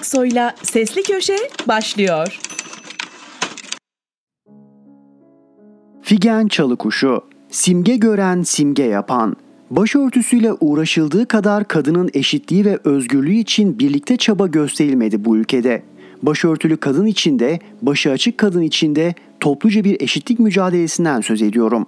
Aksoy'la Sesli Köşe başlıyor. Figen Çalıkuşu, simge gören simge yapan, başörtüsüyle uğraşıldığı kadar kadının eşitliği ve özgürlüğü için birlikte çaba gösterilmedi bu ülkede. Başörtülü kadın içinde, başı açık kadın içinde topluca bir eşitlik mücadelesinden söz ediyorum.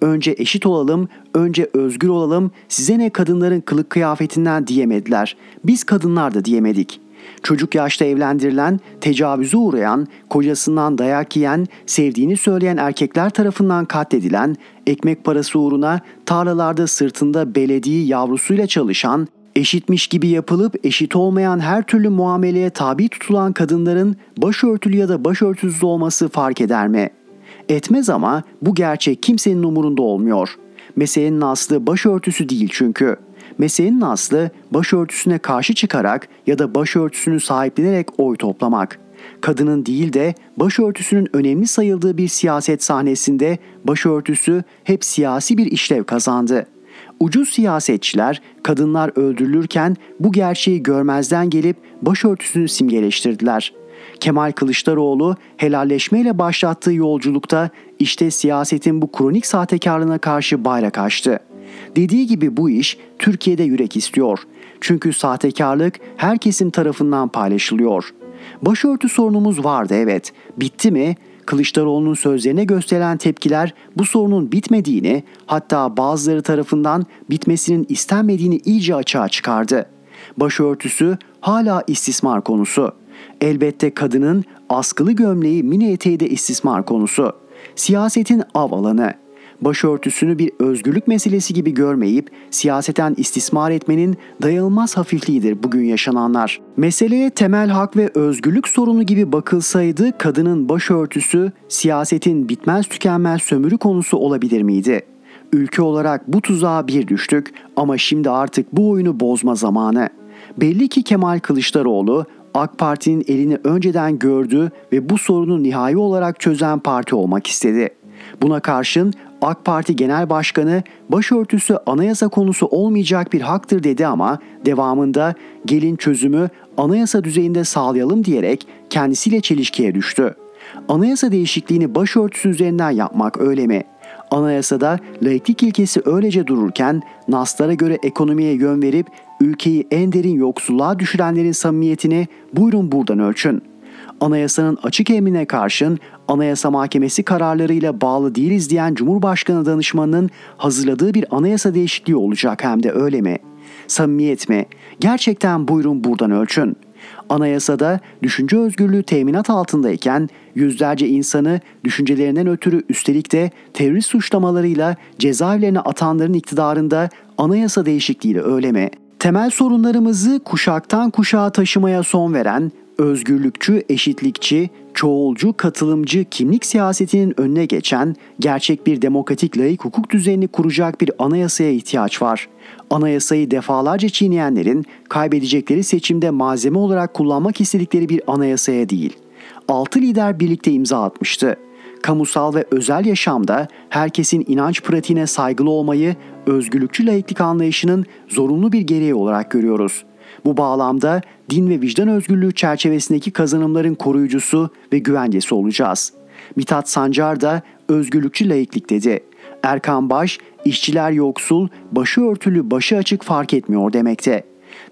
Önce eşit olalım, önce özgür olalım, size ne kadınların kılık kıyafetinden diyemediler. Biz kadınlar da diyemedik. Çocuk yaşta evlendirilen, tecavüze uğrayan, kocasından dayak yiyen, sevdiğini söyleyen erkekler tarafından katledilen, ekmek parası uğruna tarlalarda sırtında belediği yavrusuyla çalışan, eşitmiş gibi yapılıp eşit olmayan her türlü muameleye tabi tutulan kadınların başörtülü ya da başörtüsüz olması fark eder mi? Etmez ama bu gerçek kimsenin umurunda olmuyor. Meselenin aslı başörtüsü değil çünkü. Meselenin aslı başörtüsüne karşı çıkarak ya da başörtüsünü sahiplenerek oy toplamak. Kadının değil de başörtüsünün önemli sayıldığı bir siyaset sahnesinde başörtüsü hep siyasi bir işlev kazandı. Ucuz siyasetçiler kadınlar öldürülürken bu gerçeği görmezden gelip başörtüsünü simgeleştirdiler. Kemal Kılıçdaroğlu helalleşmeyle başlattığı yolculukta işte siyasetin bu kronik sahtekarlığına karşı bayrak açtı. Dediği gibi bu iş Türkiye'de yürek istiyor. Çünkü sahtekarlık her kesim tarafından paylaşılıyor. Başörtü sorunumuz vardı evet. Bitti mi? Kılıçdaroğlu'nun sözlerine gösteren tepkiler bu sorunun bitmediğini, hatta bazıları tarafından bitmesinin istenmediğini iyice açığa çıkardı. Başörtüsü hala istismar konusu. Elbette kadının askılı gömleği mini eteği de istismar konusu. Siyasetin av alanı başörtüsünü bir özgürlük meselesi gibi görmeyip siyaseten istismar etmenin dayanılmaz hafifliğidir bugün yaşananlar. Meseleye temel hak ve özgürlük sorunu gibi bakılsaydı kadının başörtüsü siyasetin bitmez tükenmez sömürü konusu olabilir miydi? Ülke olarak bu tuzağa bir düştük ama şimdi artık bu oyunu bozma zamanı. Belli ki Kemal Kılıçdaroğlu AK Parti'nin elini önceden gördü ve bu sorunu nihai olarak çözen parti olmak istedi. Buna karşın AK Parti Genel Başkanı başörtüsü anayasa konusu olmayacak bir haktır dedi ama devamında gelin çözümü anayasa düzeyinde sağlayalım diyerek kendisiyle çelişkiye düştü. Anayasa değişikliğini başörtüsü üzerinden yapmak öyle mi? Anayasada laiklik ilkesi öylece dururken naslara göre ekonomiye yön verip ülkeyi en derin yoksulluğa düşürenlerin samimiyetini buyurun buradan ölçün.'' Anayasanın açık emrine karşın Anayasa Mahkemesi kararlarıyla bağlı değiliz diyen Cumhurbaşkanı danışmanının hazırladığı bir anayasa değişikliği olacak hem de öyle mi? Samimiyet mi? Gerçekten buyurun buradan ölçün. Anayasada düşünce özgürlüğü teminat altındayken yüzlerce insanı düşüncelerinden ötürü üstelik de terörist suçlamalarıyla cezaevlerine atanların iktidarında anayasa değişikliğiyle öyle mi? Temel sorunlarımızı kuşaktan kuşağa taşımaya son veren, özgürlükçü, eşitlikçi, çoğulcu, katılımcı kimlik siyasetinin önüne geçen gerçek bir demokratik layık hukuk düzenini kuracak bir anayasaya ihtiyaç var. Anayasayı defalarca çiğneyenlerin kaybedecekleri seçimde malzeme olarak kullanmak istedikleri bir anayasaya değil. Altı lider birlikte imza atmıştı. Kamusal ve özel yaşamda herkesin inanç pratiğine saygılı olmayı özgürlükçü layıklık anlayışının zorunlu bir gereği olarak görüyoruz.'' Bu bağlamda din ve vicdan özgürlüğü çerçevesindeki kazanımların koruyucusu ve güvencesi olacağız. Mithat Sancar da özgürlükçü laiklik dedi. Erkan Baş, işçiler yoksul, başı örtülü, başı açık fark etmiyor demekte.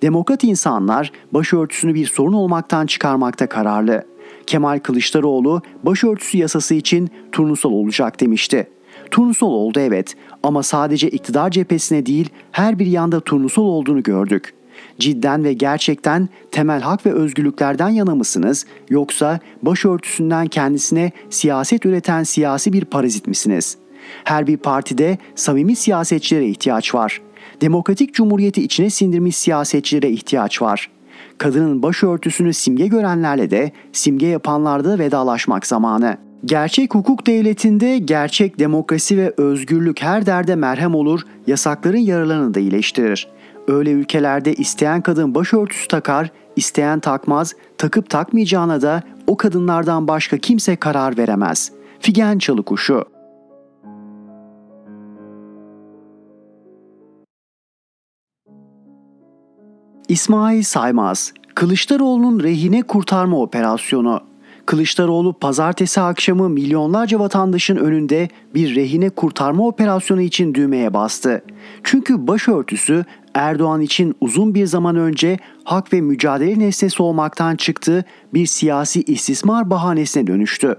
Demokrat insanlar başörtüsünü bir sorun olmaktan çıkarmakta kararlı. Kemal Kılıçdaroğlu başörtüsü yasası için turnusol olacak demişti. Turnusol oldu evet ama sadece iktidar cephesine değil her bir yanda turnusol olduğunu gördük cidden ve gerçekten temel hak ve özgürlüklerden yana mısınız yoksa başörtüsünden kendisine siyaset üreten siyasi bir parazit misiniz? Her bir partide samimi siyasetçilere ihtiyaç var. Demokratik cumhuriyeti içine sindirmiş siyasetçilere ihtiyaç var. Kadının başörtüsünü simge görenlerle de simge yapanlarda vedalaşmak zamanı. Gerçek hukuk devletinde gerçek demokrasi ve özgürlük her derde merhem olur, yasakların yaralarını da iyileştirir. Öyle ülkelerde isteyen kadın başörtüsü takar, isteyen takmaz, takıp takmayacağına da o kadınlardan başka kimse karar veremez. Figen Çalıkuşu İsmail Saymaz, Kılıçdaroğlu'nun rehine kurtarma operasyonu. Kılıçdaroğlu pazartesi akşamı milyonlarca vatandaşın önünde bir rehine kurtarma operasyonu için düğmeye bastı. Çünkü başörtüsü Erdoğan için uzun bir zaman önce hak ve mücadele nesnesi olmaktan çıktı, bir siyasi istismar bahanesine dönüştü.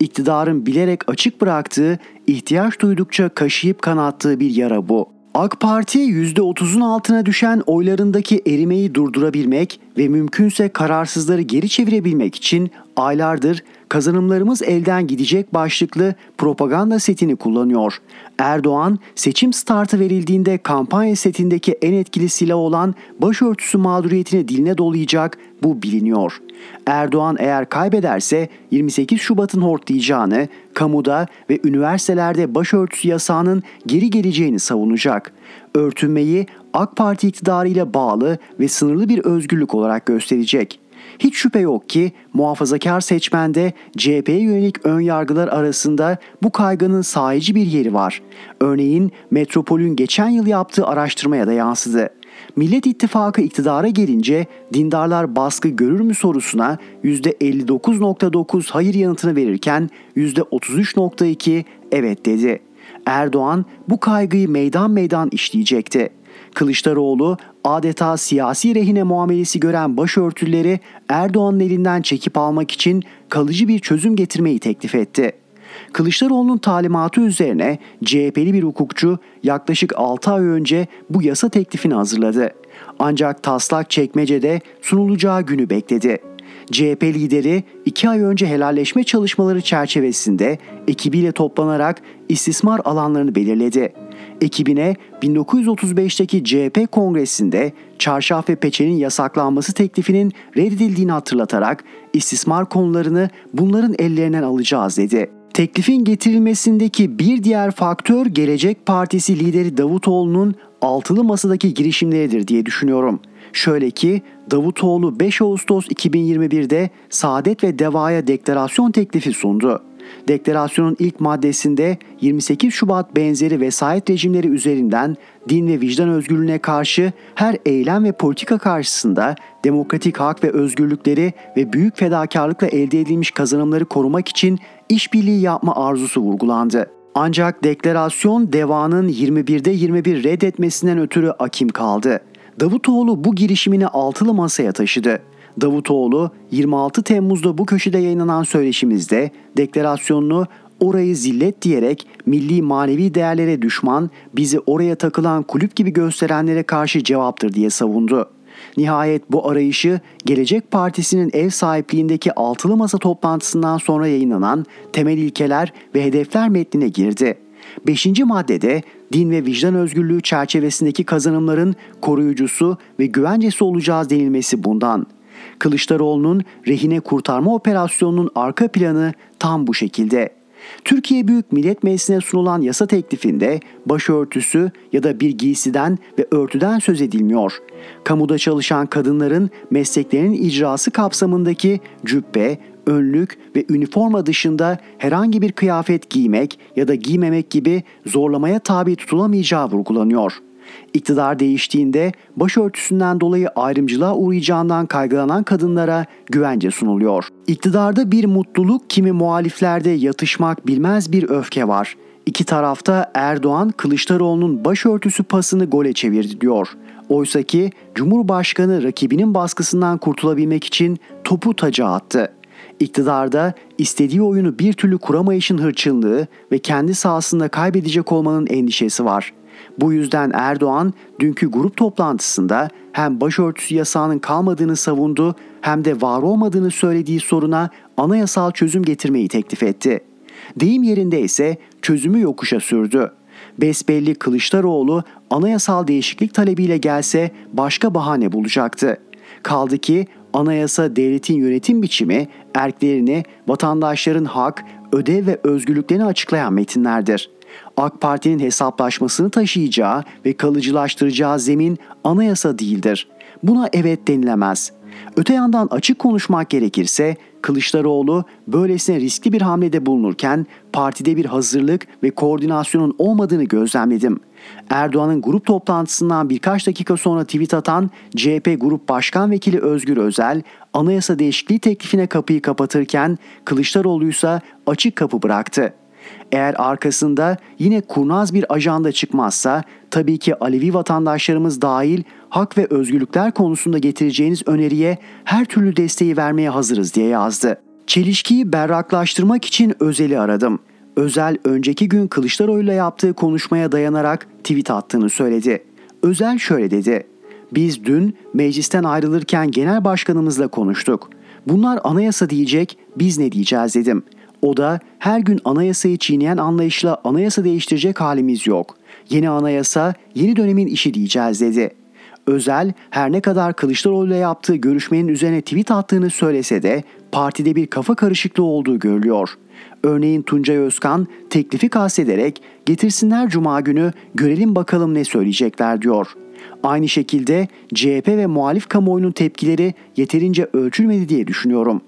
İktidarın bilerek açık bıraktığı, ihtiyaç duydukça kaşıyıp kanattığı bir yara bu. AK Parti %30'un altına düşen oylarındaki erimeyi durdurabilmek ve mümkünse kararsızları geri çevirebilmek için aylardır kazanımlarımız elden gidecek başlıklı propaganda setini kullanıyor. Erdoğan seçim startı verildiğinde kampanya setindeki en etkili silah olan başörtüsü mağduriyetini diline dolayacak bu biliniyor. Erdoğan eğer kaybederse 28 Şubat'ın hortlayacağını, kamuda ve üniversitelerde başörtüsü yasağının geri geleceğini savunacak. Örtünmeyi AK Parti iktidarıyla bağlı ve sınırlı bir özgürlük olarak gösterecek. Hiç şüphe yok ki muhafazakar seçmende CHP'ye yönelik ön yargılar arasında bu kaygının sahici bir yeri var. Örneğin Metropol'ün geçen yıl yaptığı araştırmaya da yansıdı. Millet İttifakı iktidara gelince dindarlar baskı görür mü sorusuna %59.9 hayır yanıtını verirken %33.2 evet dedi. Erdoğan bu kaygıyı meydan meydan işleyecekti. Kılıçdaroğlu adeta siyasi rehine muamelesi gören başörtüleri Erdoğan'ın elinden çekip almak için kalıcı bir çözüm getirmeyi teklif etti. Kılıçdaroğlu'nun talimatı üzerine CHP'li bir hukukçu yaklaşık 6 ay önce bu yasa teklifini hazırladı. Ancak taslak çekmecede sunulacağı günü bekledi. CHP lideri iki ay önce helalleşme çalışmaları çerçevesinde ekibiyle toplanarak istismar alanlarını belirledi. Ekibine 1935'teki CHP kongresinde çarşaf ve peçenin yasaklanması teklifinin reddedildiğini hatırlatarak istismar konularını bunların ellerinden alacağız dedi. Teklifin getirilmesindeki bir diğer faktör Gelecek Partisi lideri Davutoğlu'nun altılı masadaki girişimleridir diye düşünüyorum. Şöyle ki Davutoğlu 5 Ağustos 2021'de Saadet ve Deva'ya deklarasyon teklifi sundu. Deklarasyonun ilk maddesinde 28 Şubat benzeri vesayet rejimleri üzerinden din ve vicdan özgürlüğüne karşı her eylem ve politika karşısında demokratik hak ve özgürlükleri ve büyük fedakarlıkla elde edilmiş kazanımları korumak için işbirliği yapma arzusu vurgulandı. Ancak deklarasyon devanın 21'de 21 reddetmesinden ötürü akim kaldı. Davutoğlu bu girişimini altılı masaya taşıdı. Davutoğlu 26 Temmuz'da bu köşede yayınlanan söyleşimizde deklarasyonunu orayı zillet diyerek milli manevi değerlere düşman, bizi oraya takılan kulüp gibi gösterenlere karşı cevaptır diye savundu. Nihayet bu arayışı Gelecek Partisi'nin ev sahipliğindeki altılı masa toplantısından sonra yayınlanan temel ilkeler ve hedefler metnine girdi. Beşinci maddede din ve vicdan özgürlüğü çerçevesindeki kazanımların koruyucusu ve güvencesi olacağız denilmesi bundan. Kılıçdaroğlu'nun rehine kurtarma operasyonunun arka planı tam bu şekilde. Türkiye Büyük Millet Meclisi'ne sunulan yasa teklifinde başörtüsü ya da bir giysiden ve örtüden söz edilmiyor. Kamuda çalışan kadınların mesleklerinin icrası kapsamındaki cübbe, önlük ve üniforma dışında herhangi bir kıyafet giymek ya da giymemek gibi zorlamaya tabi tutulamayacağı vurgulanıyor. İktidar değiştiğinde başörtüsünden dolayı ayrımcılığa uğrayacağından kaygılanan kadınlara güvence sunuluyor. İktidarda bir mutluluk kimi muhaliflerde yatışmak bilmez bir öfke var. İki tarafta Erdoğan Kılıçdaroğlu'nun başörtüsü pasını gole çevirdi diyor. Oysaki Cumhurbaşkanı rakibinin baskısından kurtulabilmek için topu taca attı. İktidarda istediği oyunu bir türlü kuramayışın hırçınlığı ve kendi sahasında kaybedecek olmanın endişesi var. Bu yüzden Erdoğan dünkü grup toplantısında hem başörtüsü yasağının kalmadığını savundu hem de var olmadığını söylediği soruna anayasal çözüm getirmeyi teklif etti. Deyim yerinde ise çözümü yokuşa sürdü. Besbelli Kılıçdaroğlu anayasal değişiklik talebiyle gelse başka bahane bulacaktı. Kaldı ki anayasa devletin yönetim biçimi, erklerini, vatandaşların hak, ödev ve özgürlüklerini açıklayan metinlerdir. AK Parti'nin hesaplaşmasını taşıyacağı ve kalıcılaştıracağı zemin anayasa değildir. Buna evet denilemez. Öte yandan açık konuşmak gerekirse Kılıçdaroğlu böylesine riskli bir hamlede bulunurken partide bir hazırlık ve koordinasyonun olmadığını gözlemledim. Erdoğan'ın grup toplantısından birkaç dakika sonra tweet atan CHP Grup Başkan Vekili Özgür Özel, anayasa değişikliği teklifine kapıyı kapatırken Kılıçdaroğlu ise açık kapı bıraktı. Eğer arkasında yine kurnaz bir ajanda çıkmazsa tabii ki Alevi vatandaşlarımız dahil hak ve özgürlükler konusunda getireceğiniz öneriye her türlü desteği vermeye hazırız diye yazdı. Çelişkiyi berraklaştırmak için Özel'i aradım. Özel önceki gün Kılıçdaroğlu'yla yaptığı konuşmaya dayanarak tweet attığını söyledi. Özel şöyle dedi. Biz dün meclisten ayrılırken genel başkanımızla konuştuk. Bunlar anayasa diyecek, biz ne diyeceğiz dedim. O da her gün anayasayı çiğneyen anlayışla anayasa değiştirecek halimiz yok. Yeni anayasa yeni dönemin işi diyeceğiz dedi. Özel her ne kadar Kılıçdaroğlu ile yaptığı görüşmenin üzerine tweet attığını söylese de partide bir kafa karışıklığı olduğu görülüyor. Örneğin Tuncay Özkan teklifi kastederek getirsinler cuma günü görelim bakalım ne söyleyecekler diyor. Aynı şekilde CHP ve muhalif kamuoyunun tepkileri yeterince ölçülmedi diye düşünüyorum.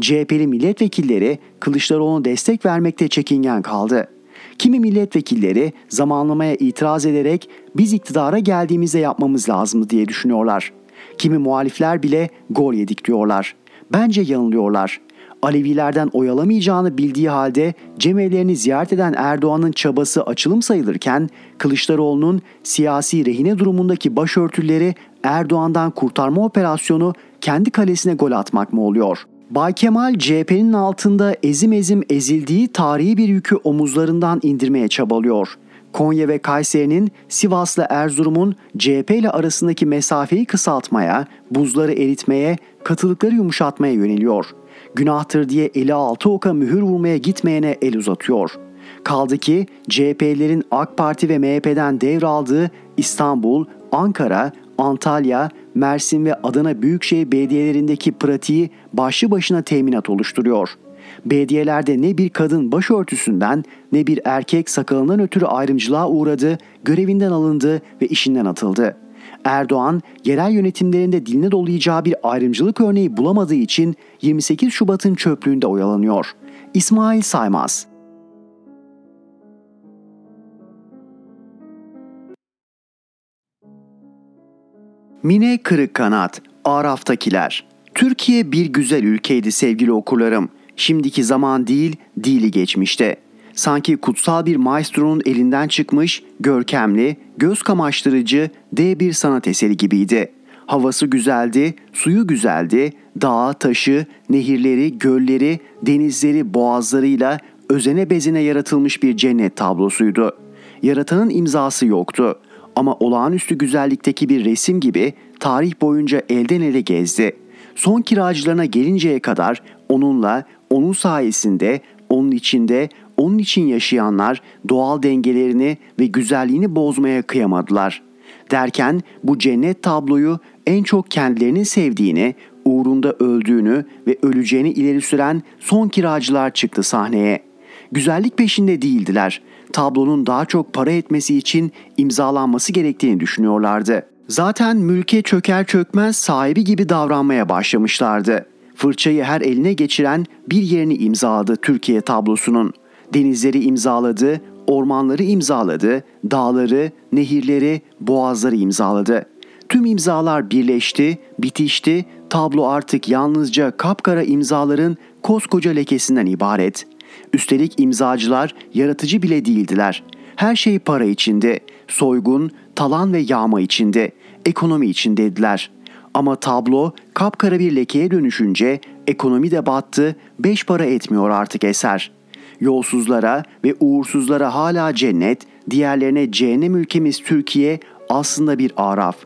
CHP'li milletvekilleri Kılıçdaroğlu'na destek vermekte çekingen kaldı. Kimi milletvekilleri zamanlamaya itiraz ederek biz iktidara geldiğimizde yapmamız lazımdı diye düşünüyorlar. Kimi muhalifler bile gol yedik diyorlar. Bence yanılıyorlar. Alevilerden oyalamayacağını bildiği halde cemevlerini ziyaret eden Erdoğan'ın çabası açılım sayılırken Kılıçdaroğlu'nun siyasi rehine durumundaki başörtüleri Erdoğan'dan kurtarma operasyonu kendi kalesine gol atmak mı oluyor?'' Bay Kemal CHP'nin altında ezim ezim ezildiği tarihi bir yükü omuzlarından indirmeye çabalıyor. Konya ve Kayseri'nin Sivas'la Erzurum'un CHP ile arasındaki mesafeyi kısaltmaya, buzları eritmeye, katılıkları yumuşatmaya yöneliyor. Günahtır diye eli altı oka mühür vurmaya gitmeyene el uzatıyor. Kaldı ki CHP'lerin AK Parti ve MHP'den devraldığı İstanbul, Ankara, Antalya, Mersin ve Adana Büyükşehir belediyelerindeki pratiği başlı başına teminat oluşturuyor. Belediyelerde ne bir kadın başörtüsünden ne bir erkek sakalından ötürü ayrımcılığa uğradı, görevinden alındı ve işinden atıldı. Erdoğan yerel yönetimlerinde diline dolayacağı bir ayrımcılık örneği bulamadığı için 28 Şubat'ın çöplüğünde oyalanıyor. İsmail Saymaz Mine Kırık Kanat, Araf'takiler. Türkiye bir güzel ülkeydi sevgili okurlarım. Şimdiki zaman değil, dili geçmişte. Sanki kutsal bir maestronun elinden çıkmış, görkemli, göz kamaştırıcı dev bir sanat eseri gibiydi. Havası güzeldi, suyu güzeldi, dağı, taşı, nehirleri, gölleri, denizleri, boğazlarıyla özene bezine yaratılmış bir cennet tablosuydu. Yaratanın imzası yoktu ama olağanüstü güzellikteki bir resim gibi tarih boyunca elden ele gezdi. Son kiracılarına gelinceye kadar onunla, onun sayesinde, onun içinde, onun için yaşayanlar doğal dengelerini ve güzelliğini bozmaya kıyamadılar. Derken bu cennet tabloyu en çok kendilerinin sevdiğini, uğrunda öldüğünü ve öleceğini ileri süren son kiracılar çıktı sahneye. Güzellik peşinde değildiler tablonun daha çok para etmesi için imzalanması gerektiğini düşünüyorlardı. Zaten mülke çöker çökmez sahibi gibi davranmaya başlamışlardı. Fırçayı her eline geçiren bir yerini imzaladı Türkiye tablosunun. Denizleri imzaladı, ormanları imzaladı, dağları, nehirleri, boğazları imzaladı. Tüm imzalar birleşti, bitişti, tablo artık yalnızca kapkara imzaların koskoca lekesinden ibaret.'' Üstelik imzacılar yaratıcı bile değildiler. Her şey para içinde, soygun, talan ve yağma içinde, ekonomi içindeydiler. Ama tablo kapkara bir lekeye dönüşünce ekonomi de battı, beş para etmiyor artık eser. Yolsuzlara ve uğursuzlara hala cennet, diğerlerine cehennem ülkemiz Türkiye aslında bir araf.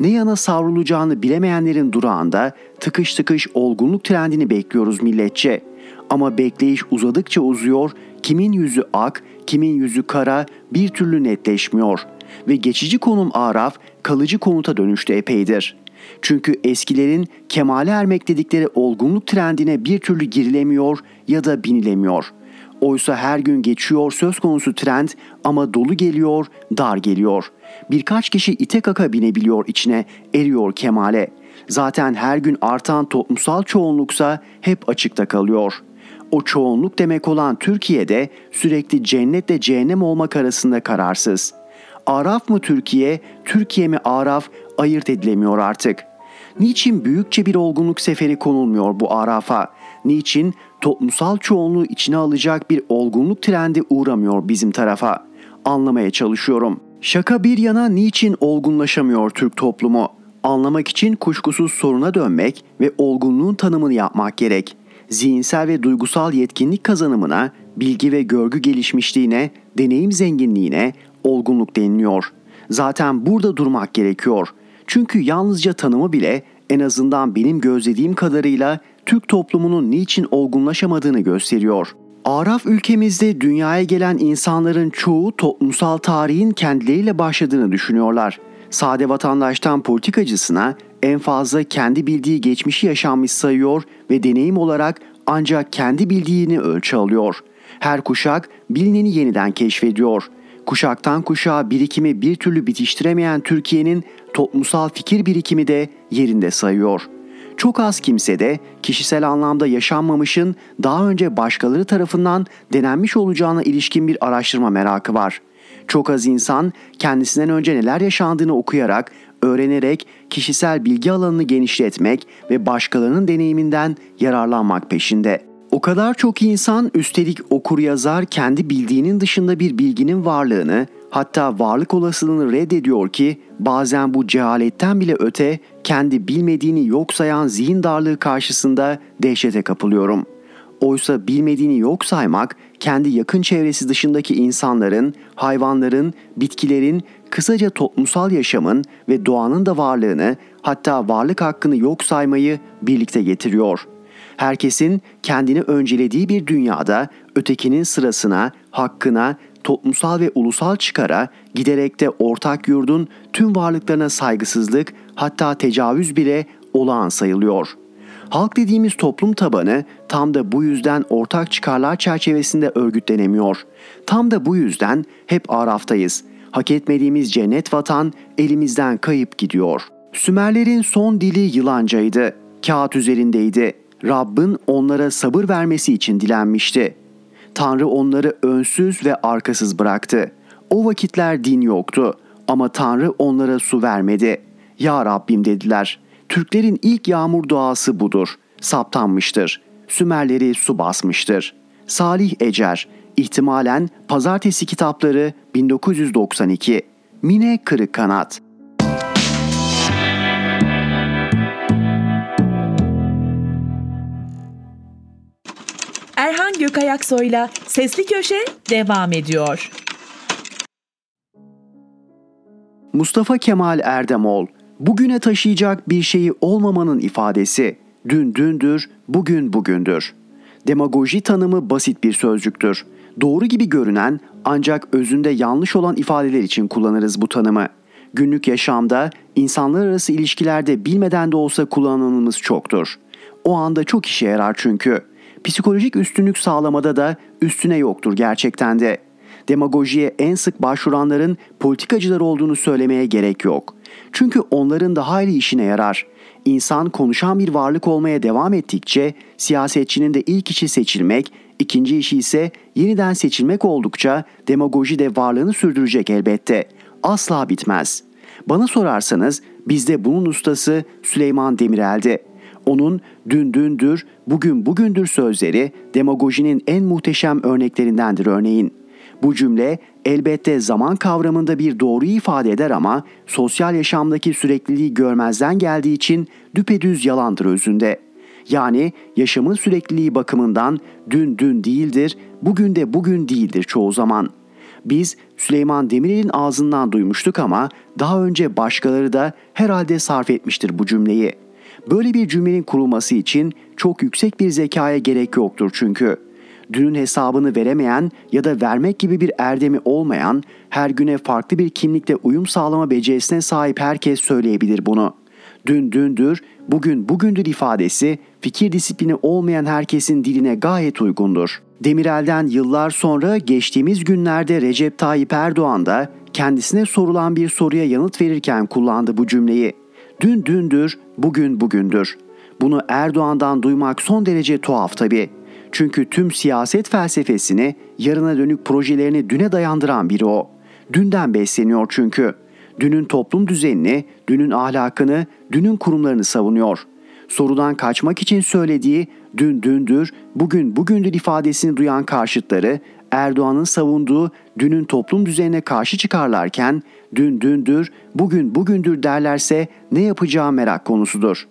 Ne yana savrulacağını bilemeyenlerin durağında tıkış tıkış olgunluk trendini bekliyoruz milletçe. Ama bekleyiş uzadıkça uzuyor, kimin yüzü ak, kimin yüzü kara bir türlü netleşmiyor ve geçici konum Araf kalıcı konuta dönüştü epeydir. Çünkü eskilerin kemale ermek dedikleri olgunluk trendine bir türlü girilemiyor ya da binilemiyor. Oysa her gün geçiyor söz konusu trend ama dolu geliyor, dar geliyor. Birkaç kişi ite kaka binebiliyor içine, eriyor kemale. Zaten her gün artan toplumsal çoğunluksa hep açıkta kalıyor. O çoğunluk demek olan Türkiye'de sürekli cennetle cehennem olmak arasında kararsız. Araf mı Türkiye, Türkiye mi Araf ayırt edilemiyor artık. Niçin büyükçe bir olgunluk seferi konulmuyor bu Araf'a? Niçin toplumsal çoğunluğu içine alacak bir olgunluk trendi uğramıyor bizim tarafa? Anlamaya çalışıyorum. Şaka bir yana niçin olgunlaşamıyor Türk toplumu? Anlamak için kuşkusuz soruna dönmek ve olgunluğun tanımını yapmak gerek. Zihinsel ve duygusal yetkinlik kazanımına, bilgi ve görgü gelişmişliğine, deneyim zenginliğine olgunluk deniliyor. Zaten burada durmak gerekiyor. Çünkü yalnızca tanımı bile en azından benim gözlediğim kadarıyla Türk toplumunun niçin olgunlaşamadığını gösteriyor. Araf ülkemizde dünyaya gelen insanların çoğu toplumsal tarihin kendileriyle başladığını düşünüyorlar. Sade vatandaştan politikacısına en fazla kendi bildiği geçmişi yaşanmış sayıyor ve deneyim olarak ancak kendi bildiğini ölçü alıyor. Her kuşak bilineni yeniden keşfediyor. Kuşaktan kuşağa birikimi bir türlü bitiştiremeyen Türkiye'nin toplumsal fikir birikimi de yerinde sayıyor. Çok az kimse de kişisel anlamda yaşanmamışın daha önce başkaları tarafından denenmiş olacağına ilişkin bir araştırma merakı var. Çok az insan kendisinden önce neler yaşandığını okuyarak, öğrenerek kişisel bilgi alanını genişletmek ve başkalarının deneyiminden yararlanmak peşinde. O kadar çok insan üstelik okur yazar kendi bildiğinin dışında bir bilginin varlığını hatta varlık olasılığını reddediyor ki bazen bu cehaletten bile öte kendi bilmediğini yok sayan zihin darlığı karşısında dehşete kapılıyorum. Oysa bilmediğini yok saymak kendi yakın çevresi dışındaki insanların, hayvanların, bitkilerin, kısaca toplumsal yaşamın ve doğanın da varlığını hatta varlık hakkını yok saymayı birlikte getiriyor.'' herkesin kendini öncelediği bir dünyada ötekinin sırasına, hakkına, toplumsal ve ulusal çıkara giderek de ortak yurdun tüm varlıklarına saygısızlık hatta tecavüz bile olağan sayılıyor. Halk dediğimiz toplum tabanı tam da bu yüzden ortak çıkarlar çerçevesinde örgütlenemiyor. Tam da bu yüzden hep araftayız. Hak etmediğimiz cennet vatan elimizden kayıp gidiyor. Sümerlerin son dili yılancaydı. Kağıt üzerindeydi. Rabbin onlara sabır vermesi için dilenmişti. Tanrı onları önsüz ve arkasız bıraktı. O vakitler din yoktu ama Tanrı onlara su vermedi. Ya Rabbim dediler. Türklerin ilk yağmur duası budur. Saptanmıştır. Sümerleri su basmıştır. Salih Ecer, ihtimalen Pazartesi Kitapları 1992. Mine Kırık Kanat Erhan Gökayaksoy'la Sesli Köşe devam ediyor. Mustafa Kemal Erdemol, bugüne taşıyacak bir şeyi olmamanın ifadesi. Dün dündür, bugün bugündür. Demagoji tanımı basit bir sözcüktür. Doğru gibi görünen ancak özünde yanlış olan ifadeler için kullanırız bu tanımı. Günlük yaşamda, insanlar arası ilişkilerde bilmeden de olsa kullanımımız çoktur. O anda çok işe yarar çünkü. Psikolojik üstünlük sağlamada da üstüne yoktur gerçekten de. Demagojiye en sık başvuranların politikacılar olduğunu söylemeye gerek yok. Çünkü onların da hayli işine yarar. İnsan konuşan bir varlık olmaya devam ettikçe siyasetçinin de ilk işi seçilmek, ikinci işi ise yeniden seçilmek oldukça demagoji de varlığını sürdürecek elbette. Asla bitmez. Bana sorarsanız bizde bunun ustası Süleyman Demirel'di. Onun dün dündür, bugün bugündür sözleri demagojinin en muhteşem örneklerindendir örneğin. Bu cümle elbette zaman kavramında bir doğruyu ifade eder ama sosyal yaşamdaki sürekliliği görmezden geldiği için düpedüz yalandır özünde. Yani yaşamın sürekliliği bakımından dün dün değildir, bugün de bugün değildir çoğu zaman. Biz Süleyman Demirel'in ağzından duymuştuk ama daha önce başkaları da herhalde sarf etmiştir bu cümleyi.'' Böyle bir cümlenin kurulması için çok yüksek bir zekaya gerek yoktur çünkü. Dünün hesabını veremeyen ya da vermek gibi bir erdemi olmayan, her güne farklı bir kimlikle uyum sağlama becerisine sahip herkes söyleyebilir bunu. Dün dündür, bugün bugündür ifadesi fikir disiplini olmayan herkesin diline gayet uygundur. Demirel'den yıllar sonra geçtiğimiz günlerde Recep Tayyip Erdoğan da kendisine sorulan bir soruya yanıt verirken kullandı bu cümleyi. Dün dündür, bugün bugündür. Bunu Erdoğan'dan duymak son derece tuhaf tabii. Çünkü tüm siyaset felsefesini, yarına dönük projelerini düne dayandıran biri o. Dünden besleniyor çünkü. Dünün toplum düzenini, dünün ahlakını, dünün kurumlarını savunuyor. Sorudan kaçmak için söylediği dün dündür, bugün bugündür ifadesini duyan karşıtları Erdoğan'ın savunduğu dünün toplum düzenine karşı çıkarlarken dün dündür, bugün bugündür derlerse ne yapacağı merak konusudur.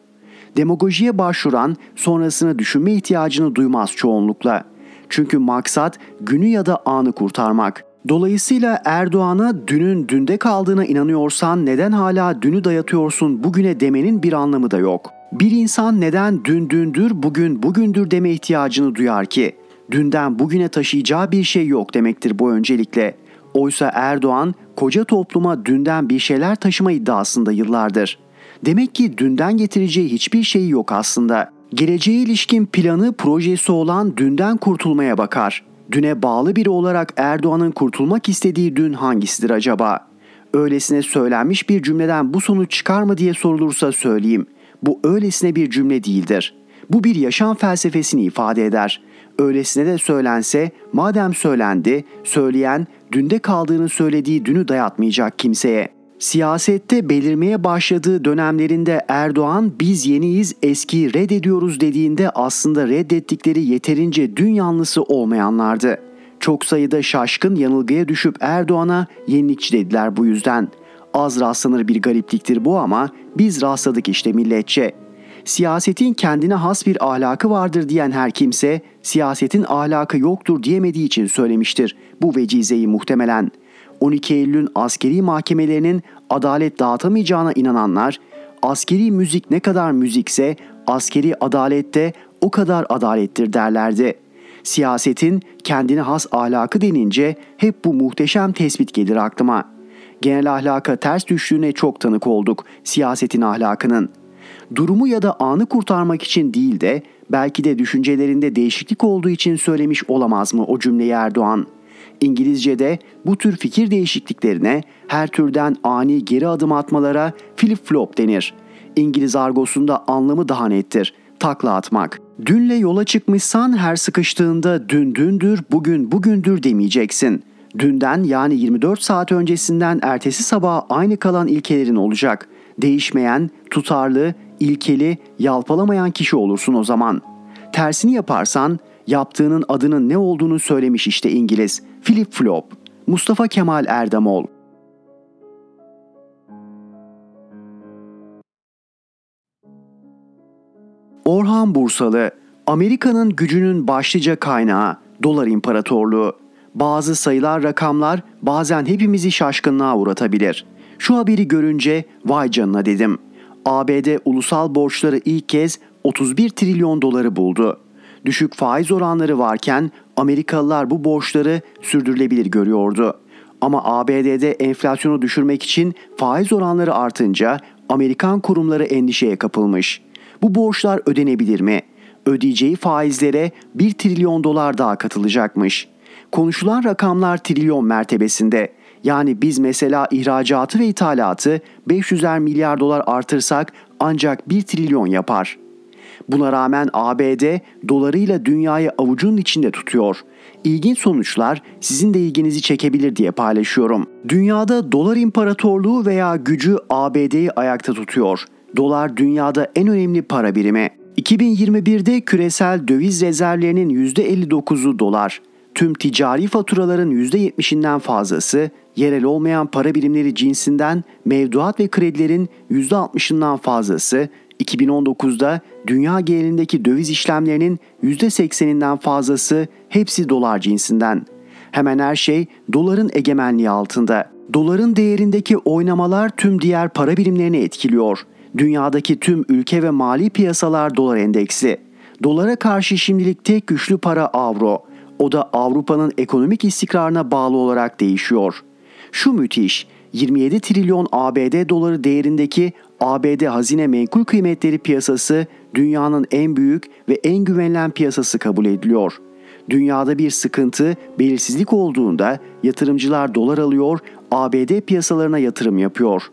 Demagojiye başvuran sonrasını düşünme ihtiyacını duymaz çoğunlukla. Çünkü maksat günü ya da anı kurtarmak. Dolayısıyla Erdoğan'a dünün dünde kaldığına inanıyorsan neden hala dünü dayatıyorsun bugüne demenin bir anlamı da yok. Bir insan neden dün dündür bugün bugündür deme ihtiyacını duyar ki? Dünden bugüne taşıyacağı bir şey yok demektir bu öncelikle. Oysa Erdoğan koca topluma dünden bir şeyler taşıma iddiasında yıllardır. Demek ki dünden getireceği hiçbir şey yok aslında. Geleceğe ilişkin planı, projesi olan dünden kurtulmaya bakar. Düne bağlı biri olarak Erdoğan'ın kurtulmak istediği dün hangisidir acaba? Öylesine söylenmiş bir cümleden bu sonuç çıkar mı diye sorulursa söyleyeyim. Bu öylesine bir cümle değildir. Bu bir yaşam felsefesini ifade eder. Öylesine de söylense, madem söylendi, söyleyen dünde kaldığını söylediği dünü dayatmayacak kimseye. Siyasette belirmeye başladığı dönemlerinde Erdoğan biz yeniyiz eskiyi reddediyoruz dediğinde aslında reddettikleri yeterince dün yanlısı olmayanlardı. Çok sayıda şaşkın yanılgıya düşüp Erdoğan'a yenilikçi dediler bu yüzden. Az rastlanır bir garipliktir bu ama biz rastladık işte milletçe. Siyasetin kendine has bir ahlakı vardır diyen her kimse siyasetin ahlakı yoktur diyemediği için söylemiştir bu vecizeyi muhtemelen.'' 12 Eylül'ün askeri mahkemelerinin adalet dağıtamayacağına inananlar, askeri müzik ne kadar müzikse askeri adalette o kadar adalettir derlerdi. Siyasetin kendine has ahlakı denince hep bu muhteşem tespit gelir aklıma. Genel ahlaka ters düştüğüne çok tanık olduk siyasetin ahlakının. Durumu ya da anı kurtarmak için değil de belki de düşüncelerinde değişiklik olduğu için söylemiş olamaz mı o cümleyi Erdoğan?'' İngilizce'de bu tür fikir değişikliklerine her türden ani geri adım atmalara flip-flop denir. İngiliz argosunda anlamı daha nettir. Takla atmak. Dünle yola çıkmışsan her sıkıştığında dün dündür, bugün bugündür demeyeceksin. Dünden yani 24 saat öncesinden ertesi sabaha aynı kalan ilkelerin olacak. Değişmeyen, tutarlı, ilkeli, yalpalamayan kişi olursun o zaman. Tersini yaparsan yaptığının adının ne olduğunu söylemiş işte İngiliz. Philip Flop, Mustafa Kemal Erdemol. Orhan Bursalı, Amerika'nın gücünün başlıca kaynağı, dolar imparatorluğu. Bazı sayılar rakamlar bazen hepimizi şaşkınlığa uğratabilir. Şu haberi görünce vay canına dedim. ABD ulusal borçları ilk kez 31 trilyon doları buldu. Düşük faiz oranları varken Amerikalılar bu borçları sürdürülebilir görüyordu. Ama ABD'de enflasyonu düşürmek için faiz oranları artınca Amerikan kurumları endişeye kapılmış. Bu borçlar ödenebilir mi? Ödeyeceği faizlere 1 trilyon dolar daha katılacakmış. Konuşulan rakamlar trilyon mertebesinde. Yani biz mesela ihracatı ve ithalatı 500'er milyar dolar artırsak ancak 1 trilyon yapar.'' Buna rağmen ABD dolarıyla dünyayı avucunun içinde tutuyor. İlginç sonuçlar sizin de ilginizi çekebilir diye paylaşıyorum. Dünyada dolar imparatorluğu veya gücü ABD'yi ayakta tutuyor. Dolar dünyada en önemli para birimi. 2021'de küresel döviz rezervlerinin %59'u dolar. Tüm ticari faturaların %70'inden fazlası yerel olmayan para birimleri cinsinden mevduat ve kredilerin %60'ından fazlası 2019'da dünya genelindeki döviz işlemlerinin %80'inden fazlası hepsi dolar cinsinden. Hemen her şey doların egemenliği altında. Doların değerindeki oynamalar tüm diğer para birimlerini etkiliyor. Dünyadaki tüm ülke ve mali piyasalar dolar endeksi. Dolara karşı şimdilik tek güçlü para avro. O da Avrupa'nın ekonomik istikrarına bağlı olarak değişiyor. Şu müthiş, 27 trilyon ABD doları değerindeki ABD hazine menkul kıymetleri piyasası dünyanın en büyük ve en güvenilen piyasası kabul ediliyor. Dünyada bir sıkıntı, belirsizlik olduğunda yatırımcılar dolar alıyor, ABD piyasalarına yatırım yapıyor.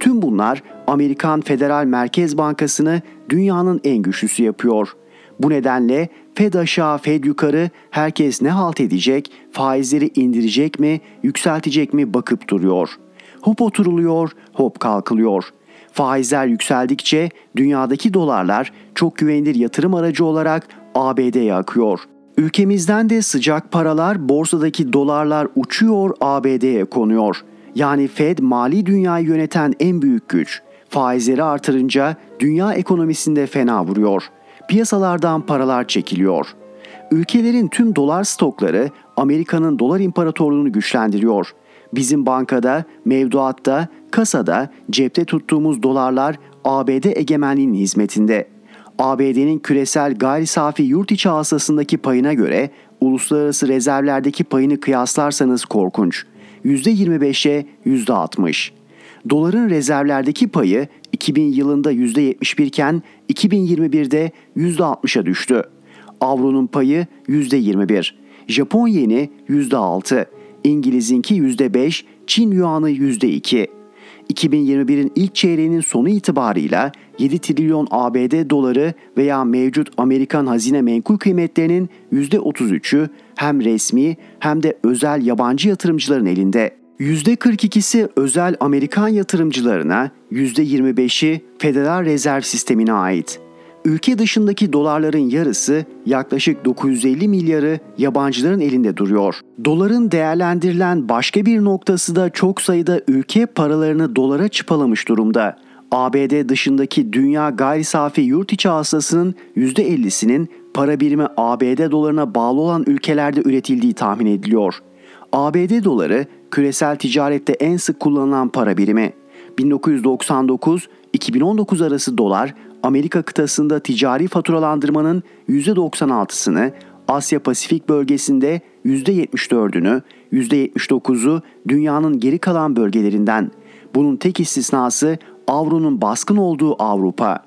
Tüm bunlar Amerikan Federal Merkez Bankası'nı dünyanın en güçlüsü yapıyor. Bu nedenle Fed aşağı, Fed yukarı herkes ne halt edecek, faizleri indirecek mi, yükseltecek mi bakıp duruyor. Hop oturuluyor, hop kalkılıyor. Faizler yükseldikçe dünyadaki dolarlar çok güvenilir yatırım aracı olarak ABD'ye akıyor. Ülkemizden de sıcak paralar borsadaki dolarlar uçuyor ABD'ye konuyor. Yani Fed mali dünyayı yöneten en büyük güç. Faizleri artırınca dünya ekonomisinde fena vuruyor. Piyasalardan paralar çekiliyor. Ülkelerin tüm dolar stokları Amerika'nın dolar imparatorluğunu güçlendiriyor. Bizim bankada, mevduatta, kasada, cepte tuttuğumuz dolarlar ABD egemenliğinin hizmetinde. ABD'nin küresel gayri safi yurt içi hasılasındaki payına göre uluslararası rezervlerdeki payını kıyaslarsanız korkunç. %25'e %60. Doların rezervlerdeki payı 2000 yılında %71 iken 2021'de %60'a düştü. Avronun payı %21. Japon yeni %6. İngiliz'inki %5, Çin yuanı %2. 2021'in ilk çeyreğinin sonu itibarıyla 7 trilyon ABD doları veya mevcut Amerikan hazine menkul kıymetlerinin %33'ü hem resmi hem de özel yabancı yatırımcıların elinde. %42'si özel Amerikan yatırımcılarına, %25'i Federal Rezerv Sistemi'ne ait. Ülke dışındaki dolarların yarısı yaklaşık 950 milyarı yabancıların elinde duruyor. Doların değerlendirilen başka bir noktası da çok sayıda ülke paralarını dolara çıpalamış durumda. ABD dışındaki dünya gayri safi yurt içi hasılasının %50'sinin para birimi ABD dolarına bağlı olan ülkelerde üretildiği tahmin ediliyor. ABD doları küresel ticarette en sık kullanılan para birimi. 1999-2019 arası dolar Amerika kıtasında ticari faturalandırmanın %96'sını, Asya Pasifik bölgesinde %74'ünü, %79'u dünyanın geri kalan bölgelerinden. Bunun tek istisnası avronun baskın olduğu Avrupa.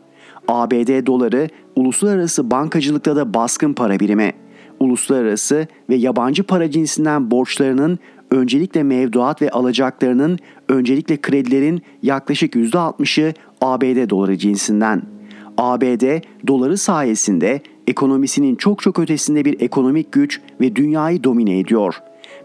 ABD doları uluslararası bankacılıkta da baskın para birimi. Uluslararası ve yabancı para cinsinden borçlarının öncelikle mevduat ve alacaklarının öncelikle kredilerin yaklaşık %60'ı ABD doları cinsinden. ABD doları sayesinde ekonomisinin çok çok ötesinde bir ekonomik güç ve dünyayı domine ediyor.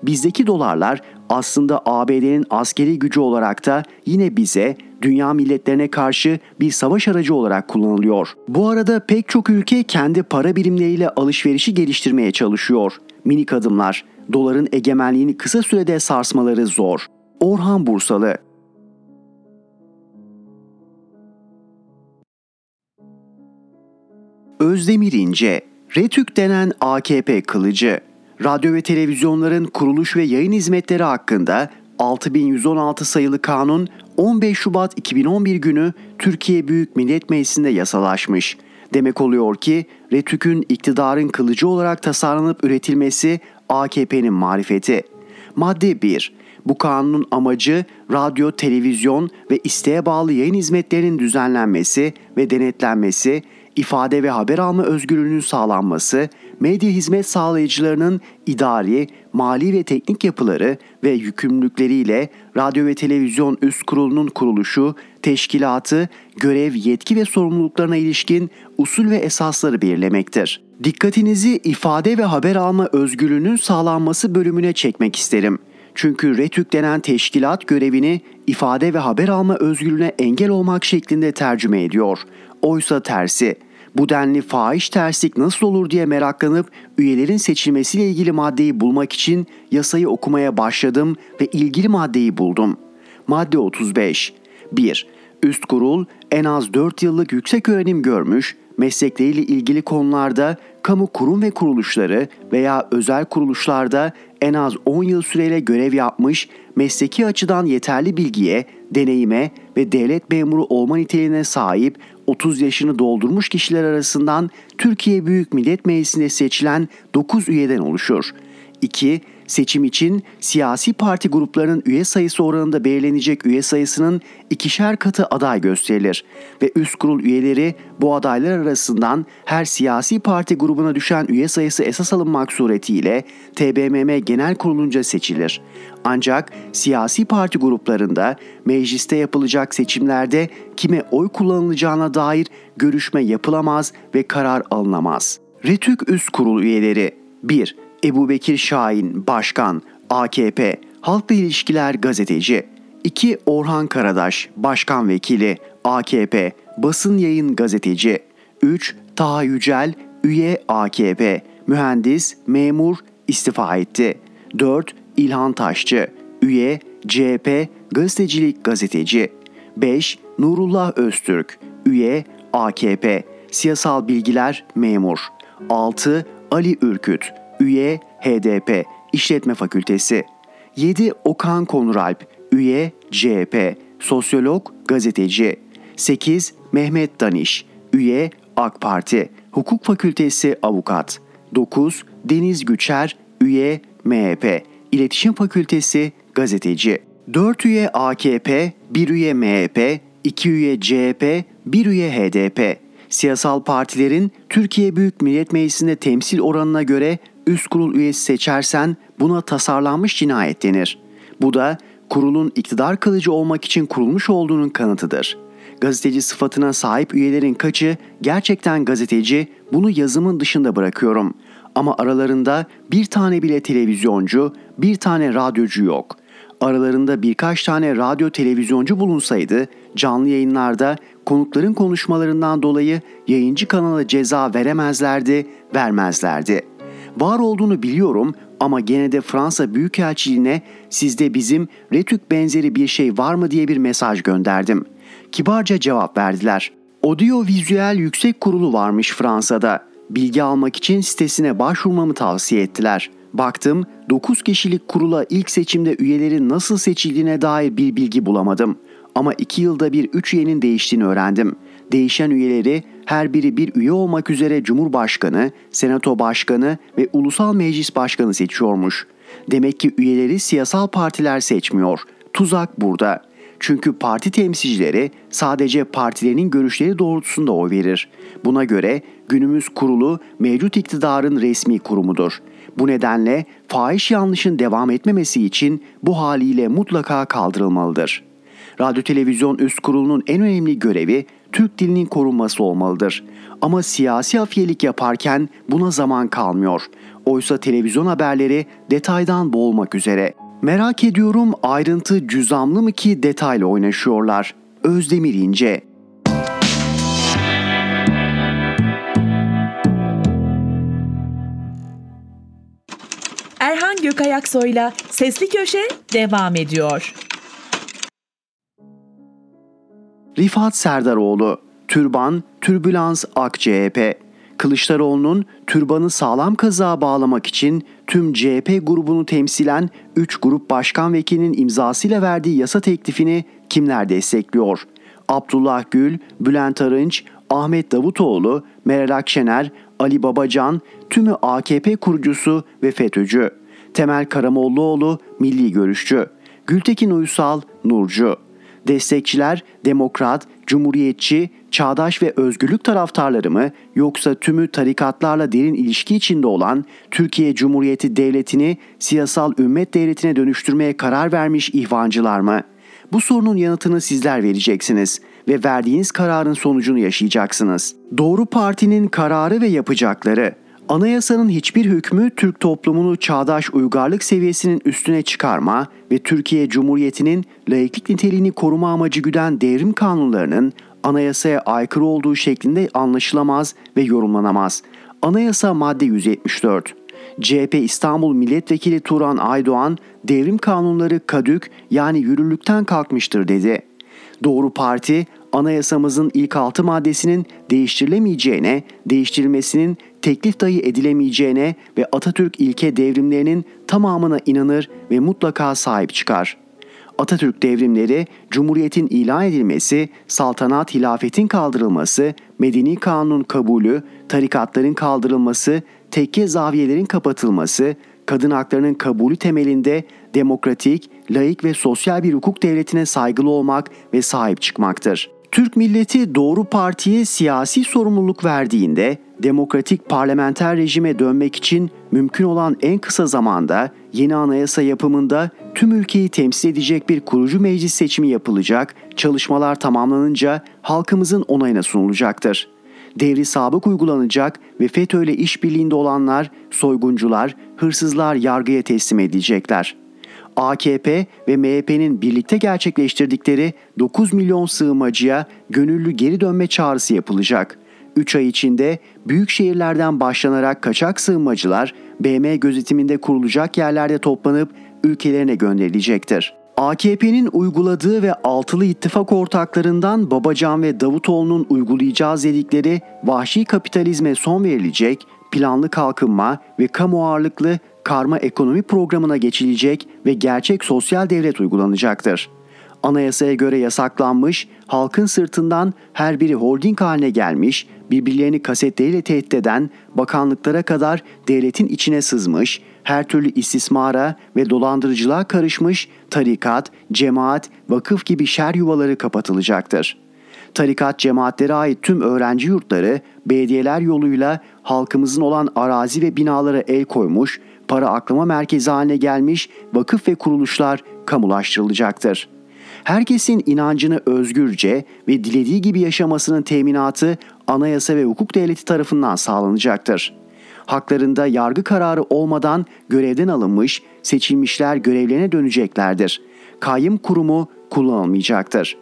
Bizdeki dolarlar aslında ABD'nin askeri gücü olarak da yine bize dünya milletlerine karşı bir savaş aracı olarak kullanılıyor. Bu arada pek çok ülke kendi para birimleriyle alışverişi geliştirmeye çalışıyor. Minik adımlar, doların egemenliğini kısa sürede sarsmaları zor. Orhan Bursalı Özdemir İnce, RETÜK denen AKP kılıcı, radyo ve televizyonların kuruluş ve yayın hizmetleri hakkında 6116 sayılı kanun 15 Şubat 2011 günü Türkiye Büyük Millet Meclisi'nde yasalaşmış. Demek oluyor ki RETÜK'ün iktidarın kılıcı olarak tasarlanıp üretilmesi AKP'nin marifeti. Madde 1. Bu kanunun amacı radyo, televizyon ve isteğe bağlı yayın hizmetlerinin düzenlenmesi ve denetlenmesi, ifade ve haber alma özgürlüğünün sağlanması, medya hizmet sağlayıcılarının idari, mali ve teknik yapıları ve yükümlülükleriyle Radyo ve Televizyon Üst Kurulu'nun kuruluşu, teşkilatı, görev, yetki ve sorumluluklarına ilişkin usul ve esasları belirlemektir. Dikkatinizi ifade ve haber alma özgürlüğünün sağlanması bölümüne çekmek isterim. Çünkü RETÜK denen teşkilat görevini ifade ve haber alma özgürlüğüne engel olmak şeklinde tercüme ediyor. Oysa tersi. Bu denli fahiş terslik nasıl olur diye meraklanıp üyelerin seçilmesiyle ilgili maddeyi bulmak için yasayı okumaya başladım ve ilgili maddeyi buldum. Madde 35. 1. Üst kurul en az 4 yıllık yüksek öğrenim görmüş, meslekleriyle ilgili konularda kamu kurum ve kuruluşları veya özel kuruluşlarda en az 10 yıl süreyle görev yapmış, mesleki açıdan yeterli bilgiye, deneyime ve devlet memuru olma niteliğine sahip 30 yaşını doldurmuş kişiler arasından Türkiye Büyük Millet Meclisi'nde seçilen 9 üyeden oluşur. 2. Seçim için siyasi parti gruplarının üye sayısı oranında belirlenecek üye sayısının ikişer katı aday gösterilir ve üst kurul üyeleri bu adaylar arasından her siyasi parti grubuna düşen üye sayısı esas alınmak suretiyle TBMM Genel Kurulunca seçilir. Ancak siyasi parti gruplarında mecliste yapılacak seçimlerde kime oy kullanılacağına dair görüşme yapılamaz ve karar alınamaz. Retük Üst Kurul üyeleri 1. Ebu Bekir Şahin, Başkan, AKP, Halkla İlişkiler Gazeteci 2. Orhan Karadaş, Başkan Vekili, AKP, Basın Yayın Gazeteci 3. Taha Yücel, Üye AKP, Mühendis, Memur, istifa etti 4. İlhan Taşçı, Üye, CHP, Gazetecilik Gazeteci 5. Nurullah Öztürk, Üye, AKP, Siyasal Bilgiler, Memur 6. Ali Ürküt, Üye HDP, İşletme Fakültesi. 7. Okan Konuralp, Üye CHP, Sosyolog, Gazeteci. 8. Mehmet Daniş, Üye AK Parti, Hukuk Fakültesi Avukat. 9. Deniz Güçer, Üye MHP, İletişim Fakültesi Gazeteci. 4 üye AKP, 1 üye MHP, 2 üye CHP, 1 üye HDP. Siyasal partilerin Türkiye Büyük Millet Meclisi'nde temsil oranına göre üst kurul üyesi seçersen buna tasarlanmış cinayet denir. Bu da kurulun iktidar kılıcı olmak için kurulmuş olduğunun kanıtıdır. Gazeteci sıfatına sahip üyelerin kaçı gerçekten gazeteci bunu yazımın dışında bırakıyorum. Ama aralarında bir tane bile televizyoncu, bir tane radyocu yok. Aralarında birkaç tane radyo televizyoncu bulunsaydı canlı yayınlarda konukların konuşmalarından dolayı yayıncı kanala ceza veremezlerdi, vermezlerdi. Var olduğunu biliyorum ama gene de Fransa Büyükelçiliğine sizde bizim retük benzeri bir şey var mı diye bir mesaj gönderdim. Kibarca cevap verdiler. Audiovizüel Yüksek Kurulu varmış Fransa'da. Bilgi almak için sitesine başvurmamı tavsiye ettiler. Baktım 9 kişilik kurula ilk seçimde üyelerin nasıl seçildiğine dair bir bilgi bulamadım. Ama 2 yılda bir 3 üyenin değiştiğini öğrendim. Değişen üyeleri her biri bir üye olmak üzere Cumhurbaşkanı, Senato Başkanı ve Ulusal Meclis Başkanı seçiyormuş. Demek ki üyeleri siyasal partiler seçmiyor. Tuzak burada. Çünkü parti temsilcileri sadece partilerinin görüşleri doğrultusunda oy verir. Buna göre günümüz kurulu mevcut iktidarın resmi kurumudur. Bu nedenle fahiş yanlışın devam etmemesi için bu haliyle mutlaka kaldırılmalıdır. Radyo Televizyon Üst Kurulu'nun en önemli görevi Türk dilinin korunması olmalıdır. Ama siyasi afiyelik yaparken buna zaman kalmıyor. Oysa televizyon haberleri detaydan boğulmak üzere. Merak ediyorum ayrıntı cüzamlı mı ki detayla oynaşıyorlar. Özdemir İnce Erhan Gökayaksoy'la Sesli Köşe devam ediyor. Rifat Serdaroğlu, Türban, Türbülans AK CHP. Kılıçdaroğlu'nun türbanı sağlam kazığa bağlamak için tüm CHP grubunu temsilen 3 grup başkan vekilinin imzasıyla verdiği yasa teklifini kimler destekliyor? Abdullah Gül, Bülent Arınç, Ahmet Davutoğlu, Meral Akşener, Ali Babacan, tümü AKP kurucusu ve FETÖ'cü. Temel Karamollaoğlu, milli görüşçü. Gültekin Uysal, Nurcu. Destekçiler demokrat, cumhuriyetçi, çağdaş ve özgürlük taraftarları mı yoksa tümü tarikatlarla derin ilişki içinde olan Türkiye Cumhuriyeti Devleti'ni siyasal ümmet devletine dönüştürmeye karar vermiş ihvancılar mı? Bu sorunun yanıtını sizler vereceksiniz ve verdiğiniz kararın sonucunu yaşayacaksınız. Doğru Parti'nin kararı ve yapacakları Anayasanın hiçbir hükmü Türk toplumunu çağdaş uygarlık seviyesinin üstüne çıkarma ve Türkiye Cumhuriyeti'nin laiklik niteliğini koruma amacı güden devrim kanunlarının anayasaya aykırı olduğu şeklinde anlaşılamaz ve yorumlanamaz. Anayasa madde 174 CHP İstanbul Milletvekili Turan Aydoğan devrim kanunları kadük yani yürürlükten kalkmıştır dedi. Doğru Parti anayasamızın ilk altı maddesinin değiştirilemeyeceğine, değiştirilmesinin teklif dahi edilemeyeceğine ve Atatürk ilke devrimlerinin tamamına inanır ve mutlaka sahip çıkar. Atatürk devrimleri, Cumhuriyet'in ilan edilmesi, saltanat hilafetin kaldırılması, medeni kanunun kabulü, tarikatların kaldırılması, tekke zaviyelerin kapatılması, kadın haklarının kabulü temelinde demokratik, laik ve sosyal bir hukuk devletine saygılı olmak ve sahip çıkmaktır. Türk milleti doğru partiye siyasi sorumluluk verdiğinde demokratik parlamenter rejime dönmek için mümkün olan en kısa zamanda yeni anayasa yapımında tüm ülkeyi temsil edecek bir kurucu meclis seçimi yapılacak, çalışmalar tamamlanınca halkımızın onayına sunulacaktır. Devri sabık uygulanacak ve FETÖ ile işbirliğinde olanlar, soyguncular, hırsızlar yargıya teslim edilecekler.'' AKP ve MHP'nin birlikte gerçekleştirdikleri 9 milyon sığınmacıya gönüllü geri dönme çağrısı yapılacak. 3 ay içinde büyük şehirlerden başlanarak kaçak sığınmacılar BM gözetiminde kurulacak yerlerde toplanıp ülkelerine gönderilecektir. AKP'nin uyguladığı ve altılı ittifak ortaklarından Babacan ve Davutoğlu'nun uygulayacağız dedikleri vahşi kapitalizme son verilecek, planlı kalkınma ve kamu ağırlıklı karma ekonomi programına geçilecek ve gerçek sosyal devlet uygulanacaktır. Anayasaya göre yasaklanmış, halkın sırtından her biri holding haline gelmiş, birbirlerini kasetleriyle tehdit eden, bakanlıklara kadar devletin içine sızmış, her türlü istismara ve dolandırıcılığa karışmış tarikat, cemaat, vakıf gibi şer yuvaları kapatılacaktır. Tarikat cemaatlere ait tüm öğrenci yurtları belediyeler yoluyla halkımızın olan arazi ve binalara el koymuş, para aklama merkezi haline gelmiş vakıf ve kuruluşlar kamulaştırılacaktır. Herkesin inancını özgürce ve dilediği gibi yaşamasının teminatı anayasa ve hukuk devleti tarafından sağlanacaktır. Haklarında yargı kararı olmadan görevden alınmış, seçilmişler görevlerine döneceklerdir. Kayyım kurumu kullanılmayacaktır.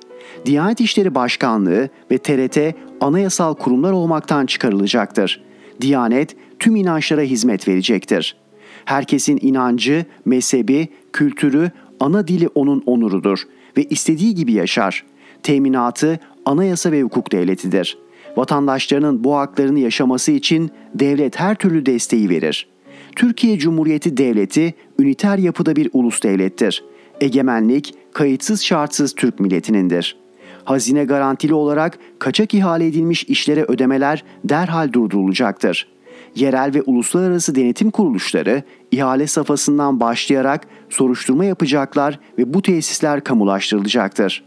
Diyanet İşleri Başkanlığı ve TRT anayasal kurumlar olmaktan çıkarılacaktır. Diyanet tüm inançlara hizmet verecektir. Herkesin inancı, mezhebi, kültürü, ana dili onun onurudur ve istediği gibi yaşar. Teminatı anayasa ve hukuk devletidir. Vatandaşlarının bu haklarını yaşaması için devlet her türlü desteği verir. Türkiye Cumhuriyeti Devleti üniter yapıda bir ulus devlettir. Egemenlik kayıtsız şartsız Türk milletinindir. Hazine garantili olarak kaçak ihale edilmiş işlere ödemeler derhal durdurulacaktır yerel ve uluslararası denetim kuruluşları ihale safhasından başlayarak soruşturma yapacaklar ve bu tesisler kamulaştırılacaktır.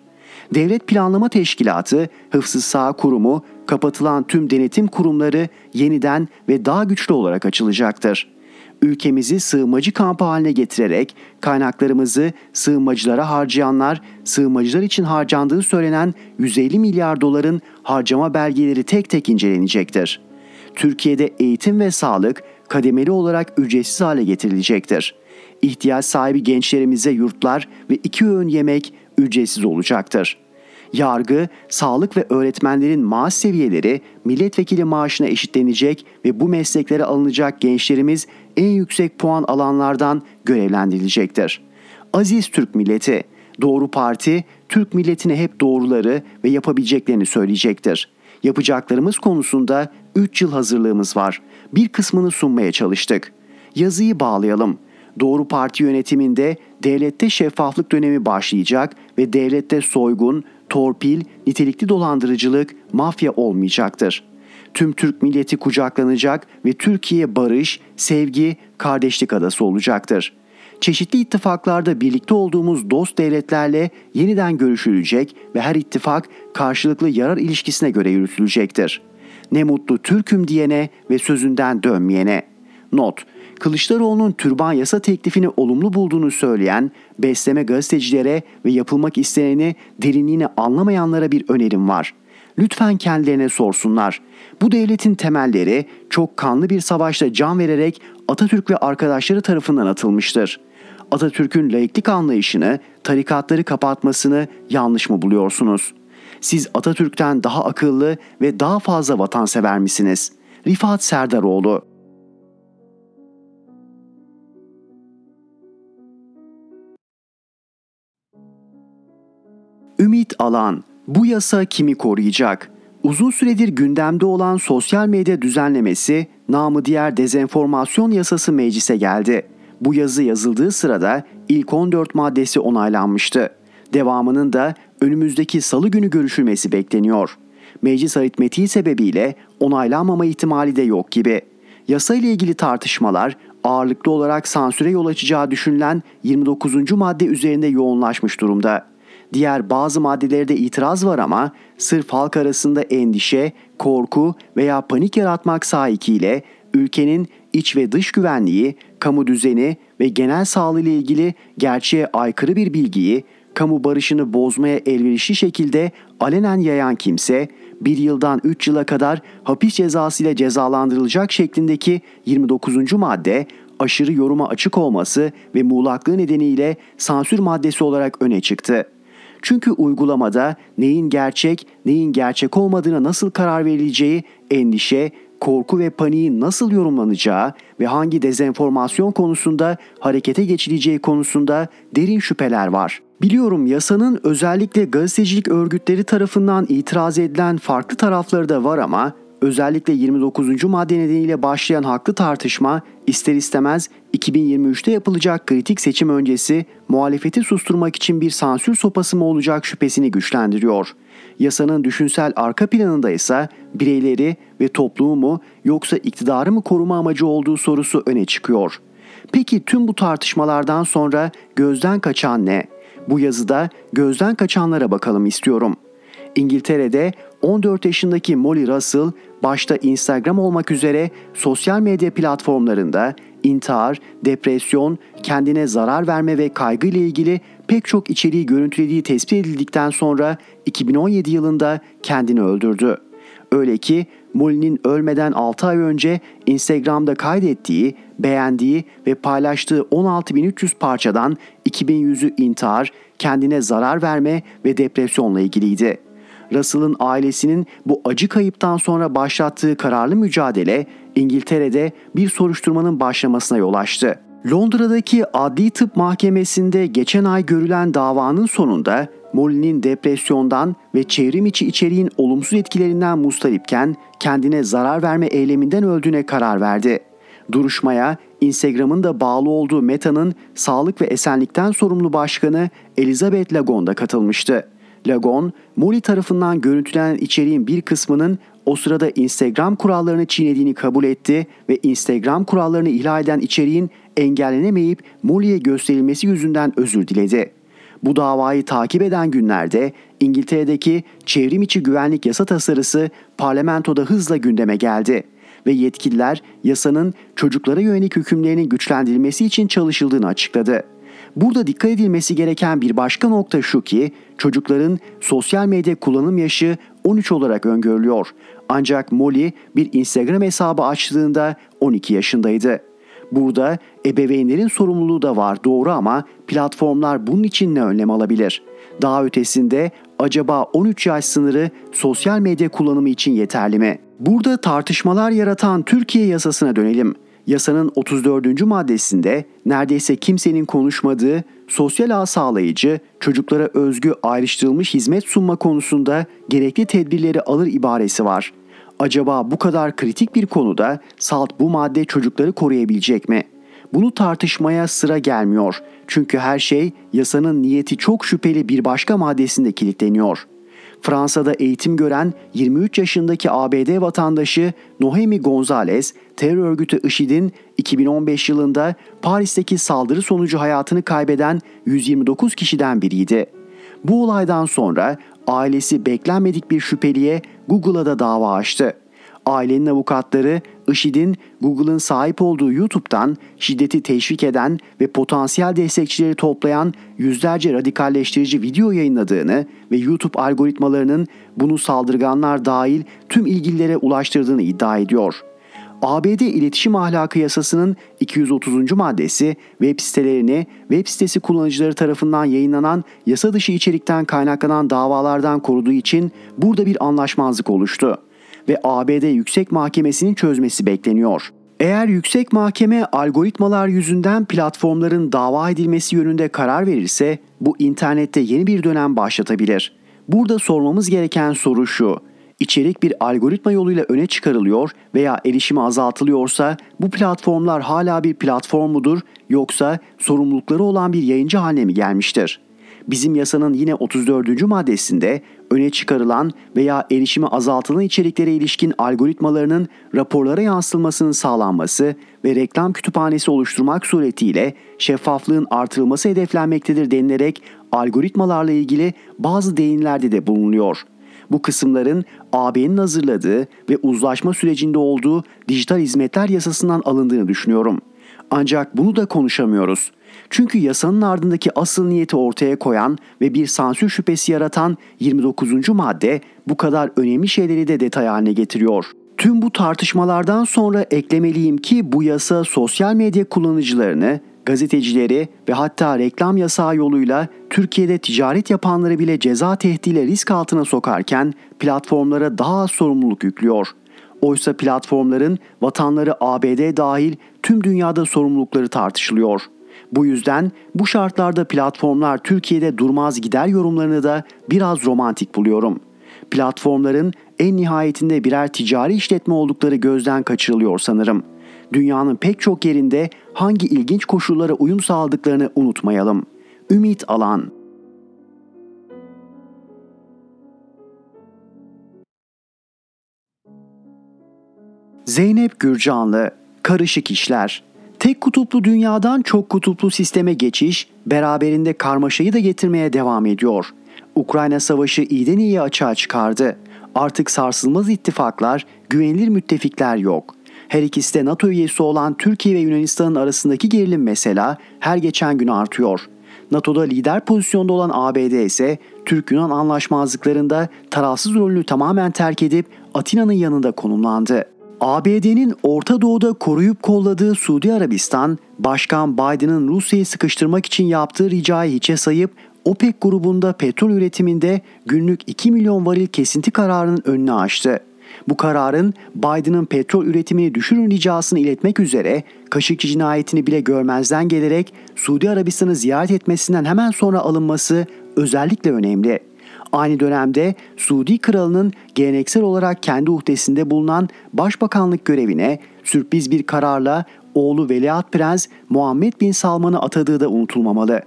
Devlet Planlama Teşkilatı, Hıfzı Sağ Kurumu, kapatılan tüm denetim kurumları yeniden ve daha güçlü olarak açılacaktır. Ülkemizi sığınmacı kampı haline getirerek kaynaklarımızı sığınmacılara harcayanlar, sığınmacılar için harcandığı söylenen 150 milyar doların harcama belgeleri tek tek incelenecektir. Türkiye'de eğitim ve sağlık kademeli olarak ücretsiz hale getirilecektir. İhtiyaç sahibi gençlerimize yurtlar ve iki öğün yemek ücretsiz olacaktır. Yargı, sağlık ve öğretmenlerin maaş seviyeleri milletvekili maaşına eşitlenecek ve bu mesleklere alınacak gençlerimiz en yüksek puan alanlardan görevlendirilecektir. Aziz Türk milleti, Doğru Parti, Türk milletine hep doğruları ve yapabileceklerini söyleyecektir. Yapacaklarımız konusunda 3 yıl hazırlığımız var. Bir kısmını sunmaya çalıştık. Yazıyı bağlayalım. Doğru Parti yönetiminde devlette şeffaflık dönemi başlayacak ve devlette soygun, torpil, nitelikli dolandırıcılık, mafya olmayacaktır. Tüm Türk milleti kucaklanacak ve Türkiye barış, sevgi, kardeşlik adası olacaktır.'' çeşitli ittifaklarda birlikte olduğumuz dost devletlerle yeniden görüşülecek ve her ittifak karşılıklı yarar ilişkisine göre yürütülecektir. Ne mutlu Türk'üm diyene ve sözünden dönmeyene. Not Kılıçdaroğlu'nun türban yasa teklifini olumlu bulduğunu söyleyen besleme gazetecilere ve yapılmak isteneni derinliğini anlamayanlara bir önerim var. Lütfen kendilerine sorsunlar. Bu devletin temelleri çok kanlı bir savaşta can vererek Atatürk ve arkadaşları tarafından atılmıştır. Atatürk'ün laiklik anlayışını, tarikatları kapatmasını yanlış mı buluyorsunuz? Siz Atatürk'ten daha akıllı ve daha fazla vatansever misiniz? Rifat Serdaroğlu Ümit Alan Bu yasa kimi koruyacak? Uzun süredir gündemde olan sosyal medya düzenlemesi, namı diğer dezenformasyon yasası meclise geldi. Bu yazı yazıldığı sırada ilk 14 maddesi onaylanmıştı. Devamının da önümüzdeki salı günü görüşülmesi bekleniyor. Meclis aritmetiği sebebiyle onaylanmama ihtimali de yok gibi. Yasa ile ilgili tartışmalar ağırlıklı olarak sansüre yol açacağı düşünülen 29. madde üzerinde yoğunlaşmış durumda. Diğer bazı maddelerde de itiraz var ama sırf halk arasında endişe, korku veya panik yaratmak sahikiyle ülkenin iç ve dış güvenliği, kamu düzeni ve genel sağlığı ile ilgili gerçeğe aykırı bir bilgiyi kamu barışını bozmaya elverişli şekilde alenen yayan kimse bir yıldan 3 yıla kadar hapis cezası ile cezalandırılacak şeklindeki 29. madde aşırı yoruma açık olması ve muğlaklığı nedeniyle sansür maddesi olarak öne çıktı. Çünkü uygulamada neyin gerçek, neyin gerçek olmadığına nasıl karar verileceği endişe, korku ve paniğin nasıl yorumlanacağı ve hangi dezenformasyon konusunda harekete geçileceği konusunda derin şüpheler var. Biliyorum yasanın özellikle gazetecilik örgütleri tarafından itiraz edilen farklı tarafları da var ama özellikle 29. madde nedeniyle başlayan haklı tartışma ister istemez 2023'te yapılacak kritik seçim öncesi muhalefeti susturmak için bir sansür sopası mı olacak şüphesini güçlendiriyor. Yasanın düşünsel arka planında ise bireyleri ve toplumu mu yoksa iktidarı mı koruma amacı olduğu sorusu öne çıkıyor. Peki tüm bu tartışmalardan sonra gözden kaçan ne? Bu yazıda gözden kaçanlara bakalım istiyorum. İngiltere'de 14 yaşındaki Molly Russell başta Instagram olmak üzere sosyal medya platformlarında intihar, depresyon, kendine zarar verme ve kaygı ile ilgili pek çok içeriği görüntülediği tespit edildikten sonra 2017 yılında kendini öldürdü. Öyle ki Molly'nin ölmeden 6 ay önce Instagram'da kaydettiği, beğendiği ve paylaştığı 16.300 parçadan 2100'ü intihar, kendine zarar verme ve depresyonla ilgiliydi. Russell'ın ailesinin bu acı kayıptan sonra başlattığı kararlı mücadele İngiltere'de bir soruşturmanın başlamasına yol açtı. Londra'daki Adli Tıp Mahkemesi'nde geçen ay görülen davanın sonunda Molly'nin depresyondan ve çevrim içi içeriğin olumsuz etkilerinden mustaripken kendine zarar verme eyleminden öldüğüne karar verdi. Duruşmaya Instagram'ın da bağlı olduğu Meta'nın sağlık ve esenlikten sorumlu başkanı Elizabeth Lagon katılmıştı. Lagon, Molly tarafından görüntülenen içeriğin bir kısmının o sırada Instagram kurallarını çiğnediğini kabul etti ve Instagram kurallarını ihlal eden içeriğin engellenemeyip Molly'e gösterilmesi yüzünden özür diledi. Bu davayı takip eden günlerde İngiltere'deki çevrim içi güvenlik yasa tasarısı parlamentoda hızla gündeme geldi ve yetkililer yasanın çocuklara yönelik hükümlerinin güçlendirilmesi için çalışıldığını açıkladı. Burada dikkat edilmesi gereken bir başka nokta şu ki çocukların sosyal medya kullanım yaşı 13 olarak öngörülüyor. Ancak Molly bir Instagram hesabı açtığında 12 yaşındaydı. Burada ebeveynlerin sorumluluğu da var doğru ama platformlar bunun için ne önlem alabilir? Daha ötesinde acaba 13 yaş sınırı sosyal medya kullanımı için yeterli mi? Burada tartışmalar yaratan Türkiye yasasına dönelim. Yasanın 34. maddesinde neredeyse kimsenin konuşmadığı sosyal ağ sağlayıcı, çocuklara özgü ayrıştırılmış hizmet sunma konusunda gerekli tedbirleri alır ibaresi var. Acaba bu kadar kritik bir konuda SALT bu madde çocukları koruyabilecek mi? Bunu tartışmaya sıra gelmiyor. Çünkü her şey yasanın niyeti çok şüpheli bir başka maddesinde kilitleniyor.'' Fransa'da eğitim gören 23 yaşındaki ABD vatandaşı Nohemi Gonzalez, terör örgütü IŞİD'in 2015 yılında Paris'teki saldırı sonucu hayatını kaybeden 129 kişiden biriydi. Bu olaydan sonra ailesi beklenmedik bir şüpheliye Google'a da dava açtı. Ailenin avukatları IŞİD'in Google'ın sahip olduğu YouTube'dan şiddeti teşvik eden ve potansiyel destekçileri toplayan yüzlerce radikalleştirici video yayınladığını ve YouTube algoritmalarının bunu saldırganlar dahil tüm ilgililere ulaştırdığını iddia ediyor. ABD İletişim Ahlakı Yasası'nın 230. maddesi web sitelerini web sitesi kullanıcıları tarafından yayınlanan yasa dışı içerikten kaynaklanan davalardan koruduğu için burada bir anlaşmazlık oluştu ve ABD Yüksek Mahkemesi'nin çözmesi bekleniyor. Eğer yüksek mahkeme algoritmalar yüzünden platformların dava edilmesi yönünde karar verirse bu internette yeni bir dönem başlatabilir. Burada sormamız gereken soru şu. İçerik bir algoritma yoluyla öne çıkarılıyor veya erişimi azaltılıyorsa bu platformlar hala bir platform mudur yoksa sorumlulukları olan bir yayıncı haline mi gelmiştir? Bizim yasanın yine 34. maddesinde öne çıkarılan veya erişimi azaltılan içeriklere ilişkin algoritmalarının raporlara yansıtılmasının sağlanması ve reklam kütüphanesi oluşturmak suretiyle şeffaflığın artırılması hedeflenmektedir denilerek algoritmalarla ilgili bazı değinlerde de bulunuyor. Bu kısımların AB'nin hazırladığı ve uzlaşma sürecinde olduğu dijital hizmetler yasasından alındığını düşünüyorum. Ancak bunu da konuşamıyoruz. Çünkü yasanın ardındaki asıl niyeti ortaya koyan ve bir sansür şüphesi yaratan 29. madde bu kadar önemli şeyleri de detay haline getiriyor. Tüm bu tartışmalardan sonra eklemeliyim ki bu yasa sosyal medya kullanıcılarını, gazetecileri ve hatta reklam yasağı yoluyla Türkiye'de ticaret yapanları bile ceza tehdidiyle risk altına sokarken platformlara daha az sorumluluk yüklüyor. Oysa platformların vatanları ABD dahil tüm dünyada sorumlulukları tartışılıyor. Bu yüzden bu şartlarda platformlar Türkiye'de durmaz gider yorumlarını da biraz romantik buluyorum. Platformların en nihayetinde birer ticari işletme oldukları gözden kaçırılıyor sanırım. Dünyanın pek çok yerinde hangi ilginç koşullara uyum sağladıklarını unutmayalım. Ümit Alan Zeynep Gürcanlı Karışık İşler Tek kutuplu dünyadan çok kutuplu sisteme geçiş beraberinde karmaşayı da getirmeye devam ediyor. Ukrayna savaşı iyiden iyiye açığa çıkardı. Artık sarsılmaz ittifaklar, güvenilir müttefikler yok. Her ikisi de NATO üyesi olan Türkiye ve Yunanistan'ın arasındaki gerilim mesela her geçen gün artıyor. NATO'da lider pozisyonda olan ABD ise Türk-Yunan anlaşmazlıklarında tarafsız rolünü tamamen terk edip Atina'nın yanında konumlandı. ABD'nin Orta Doğu'da koruyup kolladığı Suudi Arabistan, Başkan Biden'ın Rusya'yı sıkıştırmak için yaptığı ricayı hiçe sayıp OPEC grubunda petrol üretiminde günlük 2 milyon varil kesinti kararının önünü açtı. Bu kararın Biden'ın petrol üretimini düşürün ricasını iletmek üzere Kaşıkçı cinayetini bile görmezden gelerek Suudi Arabistan'ı ziyaret etmesinden hemen sonra alınması özellikle önemli. Aynı dönemde Suudi kralının geleneksel olarak kendi uhdesinde bulunan başbakanlık görevine sürpriz bir kararla oğlu Veliaht Prens Muhammed Bin Salman'ı atadığı da unutulmamalı.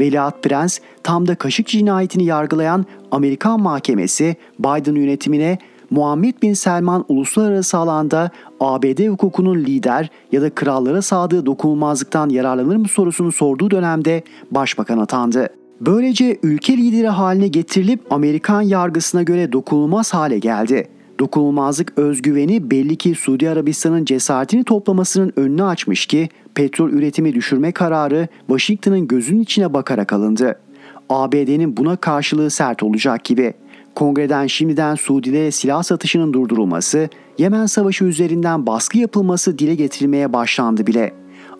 Veliaht Prens tam da Kaşıkçı cinayetini yargılayan Amerikan mahkemesi Biden yönetimine Muhammed Bin Selman uluslararası alanda ABD hukukunun lider ya da krallara sağdığı dokunulmazlıktan yararlanır mı sorusunu sorduğu dönemde başbakan atandı. Böylece ülke lideri haline getirilip Amerikan yargısına göre dokunulmaz hale geldi. Dokunulmazlık özgüveni belli ki Suudi Arabistan'ın cesaretini toplamasının önünü açmış ki petrol üretimi düşürme kararı Washington'ın gözünün içine bakarak alındı. ABD'nin buna karşılığı sert olacak gibi. Kongreden şimdiden Suudilere silah satışının durdurulması, Yemen Savaşı üzerinden baskı yapılması dile getirilmeye başlandı bile.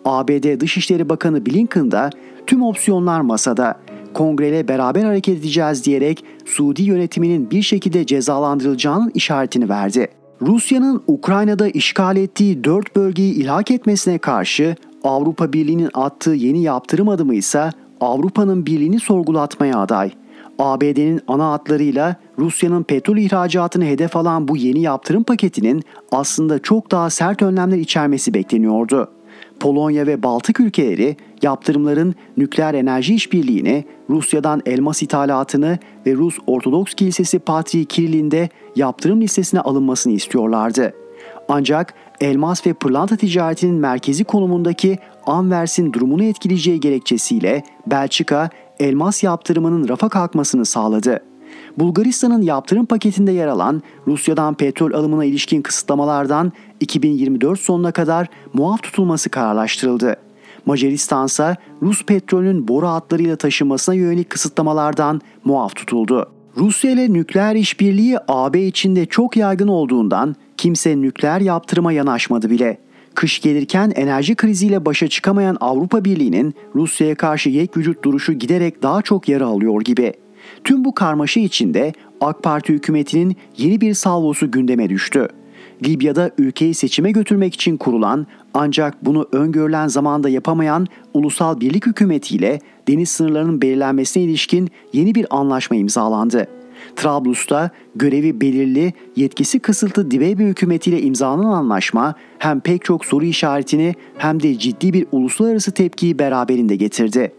ABD Dışişleri Bakanı Blinken da tüm opsiyonlar masada kongreyle beraber hareket edeceğiz diyerek Suudi yönetiminin bir şekilde cezalandırılacağının işaretini verdi. Rusya'nın Ukrayna'da işgal ettiği dört bölgeyi ilhak etmesine karşı Avrupa Birliği'nin attığı yeni yaptırım adımı ise Avrupa'nın birliğini sorgulatmaya aday. ABD'nin ana hatlarıyla Rusya'nın petrol ihracatını hedef alan bu yeni yaptırım paketinin aslında çok daha sert önlemler içermesi bekleniyordu. Polonya ve Baltık ülkeleri yaptırımların nükleer enerji işbirliğini, Rusya'dan elmas ithalatını ve Rus Ortodoks Kilisesi Patriği Kirill'in de yaptırım listesine alınmasını istiyorlardı. Ancak elmas ve pırlanta ticaretinin merkezi konumundaki Anvers'in durumunu etkileyeceği gerekçesiyle Belçika elmas yaptırımının rafa kalkmasını sağladı. Bulgaristan'ın yaptırım paketinde yer alan Rusya'dan petrol alımına ilişkin kısıtlamalardan 2024 sonuna kadar muaf tutulması kararlaştırıldı. Macaristan ise Rus petrolünün boru hatlarıyla taşınmasına yönelik kısıtlamalardan muaf tutuldu. Rusya ile nükleer işbirliği AB içinde çok yaygın olduğundan kimse nükleer yaptırıma yanaşmadı bile. Kış gelirken enerji kriziyle başa çıkamayan Avrupa Birliği'nin Rusya'ya karşı yek vücut duruşu giderek daha çok yara alıyor gibi. Tüm bu karmaşa içinde AK Parti hükümetinin yeni bir salvosu gündeme düştü. Libya'da ülkeyi seçime götürmek için kurulan ancak bunu öngörülen zamanda yapamayan Ulusal Birlik Hükümeti deniz sınırlarının belirlenmesine ilişkin yeni bir anlaşma imzalandı. Trablus'ta görevi belirli, yetkisi kısıtlı Dibeybe hükümetiyle imzalanan anlaşma hem pek çok soru işaretini hem de ciddi bir uluslararası tepkiyi beraberinde getirdi.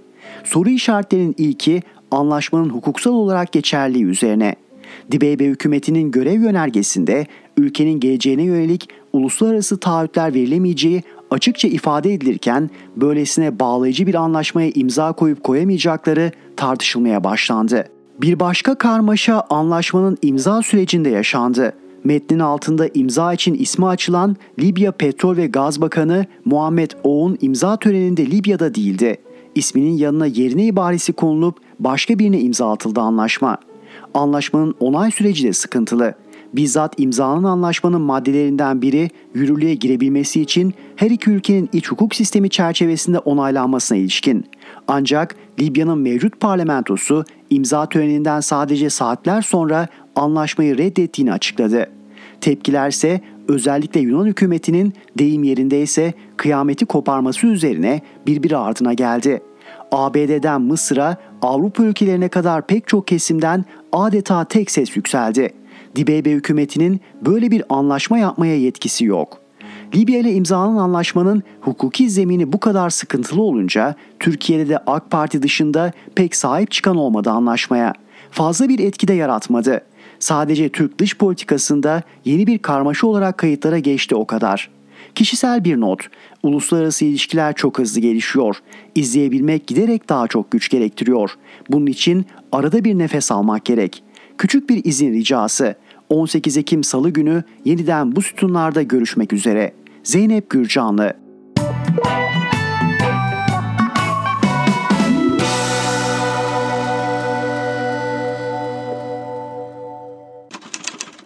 Soru işaretlerinin ilki anlaşmanın hukuksal olarak geçerliği üzerine. Dibeybe hükümetinin görev yönergesinde ülkenin geleceğine yönelik uluslararası taahhütler verilemeyeceği açıkça ifade edilirken böylesine bağlayıcı bir anlaşmaya imza koyup koyamayacakları tartışılmaya başlandı. Bir başka karmaşa anlaşmanın imza sürecinde yaşandı. Metnin altında imza için ismi açılan Libya Petrol ve Gaz Bakanı Muhammed Oğun imza töreninde Libya'da değildi. İsminin yanına yerine ibaresi konulup başka birine imza atıldı anlaşma. Anlaşmanın onay süreci de sıkıntılı. Bizzat imzalanan anlaşmanın maddelerinden biri yürürlüğe girebilmesi için her iki ülkenin iç hukuk sistemi çerçevesinde onaylanmasına ilişkin. Ancak Libya'nın mevcut parlamentosu imza töreninden sadece saatler sonra anlaşmayı reddettiğini açıkladı. Tepkiler ise özellikle Yunan hükümetinin deyim yerindeyse kıyameti koparması üzerine birbiri ardına geldi. ABD'den Mısır'a, Avrupa ülkelerine kadar pek çok kesimden adeta tek ses yükseldi. Dibeybe hükümetinin böyle bir anlaşma yapmaya yetkisi yok. Libya ile imzalanan anlaşmanın hukuki zemini bu kadar sıkıntılı olunca Türkiye'de de AK Parti dışında pek sahip çıkan olmadı anlaşmaya. Fazla bir etki de yaratmadı. Sadece Türk dış politikasında yeni bir karmaşa olarak kayıtlara geçti o kadar. Kişisel bir not. Uluslararası ilişkiler çok hızlı gelişiyor. İzleyebilmek giderek daha çok güç gerektiriyor. Bunun için arada bir nefes almak gerek. Küçük bir izin ricası. 18 Ekim Salı günü yeniden bu sütunlarda görüşmek üzere. Zeynep Gürcanlı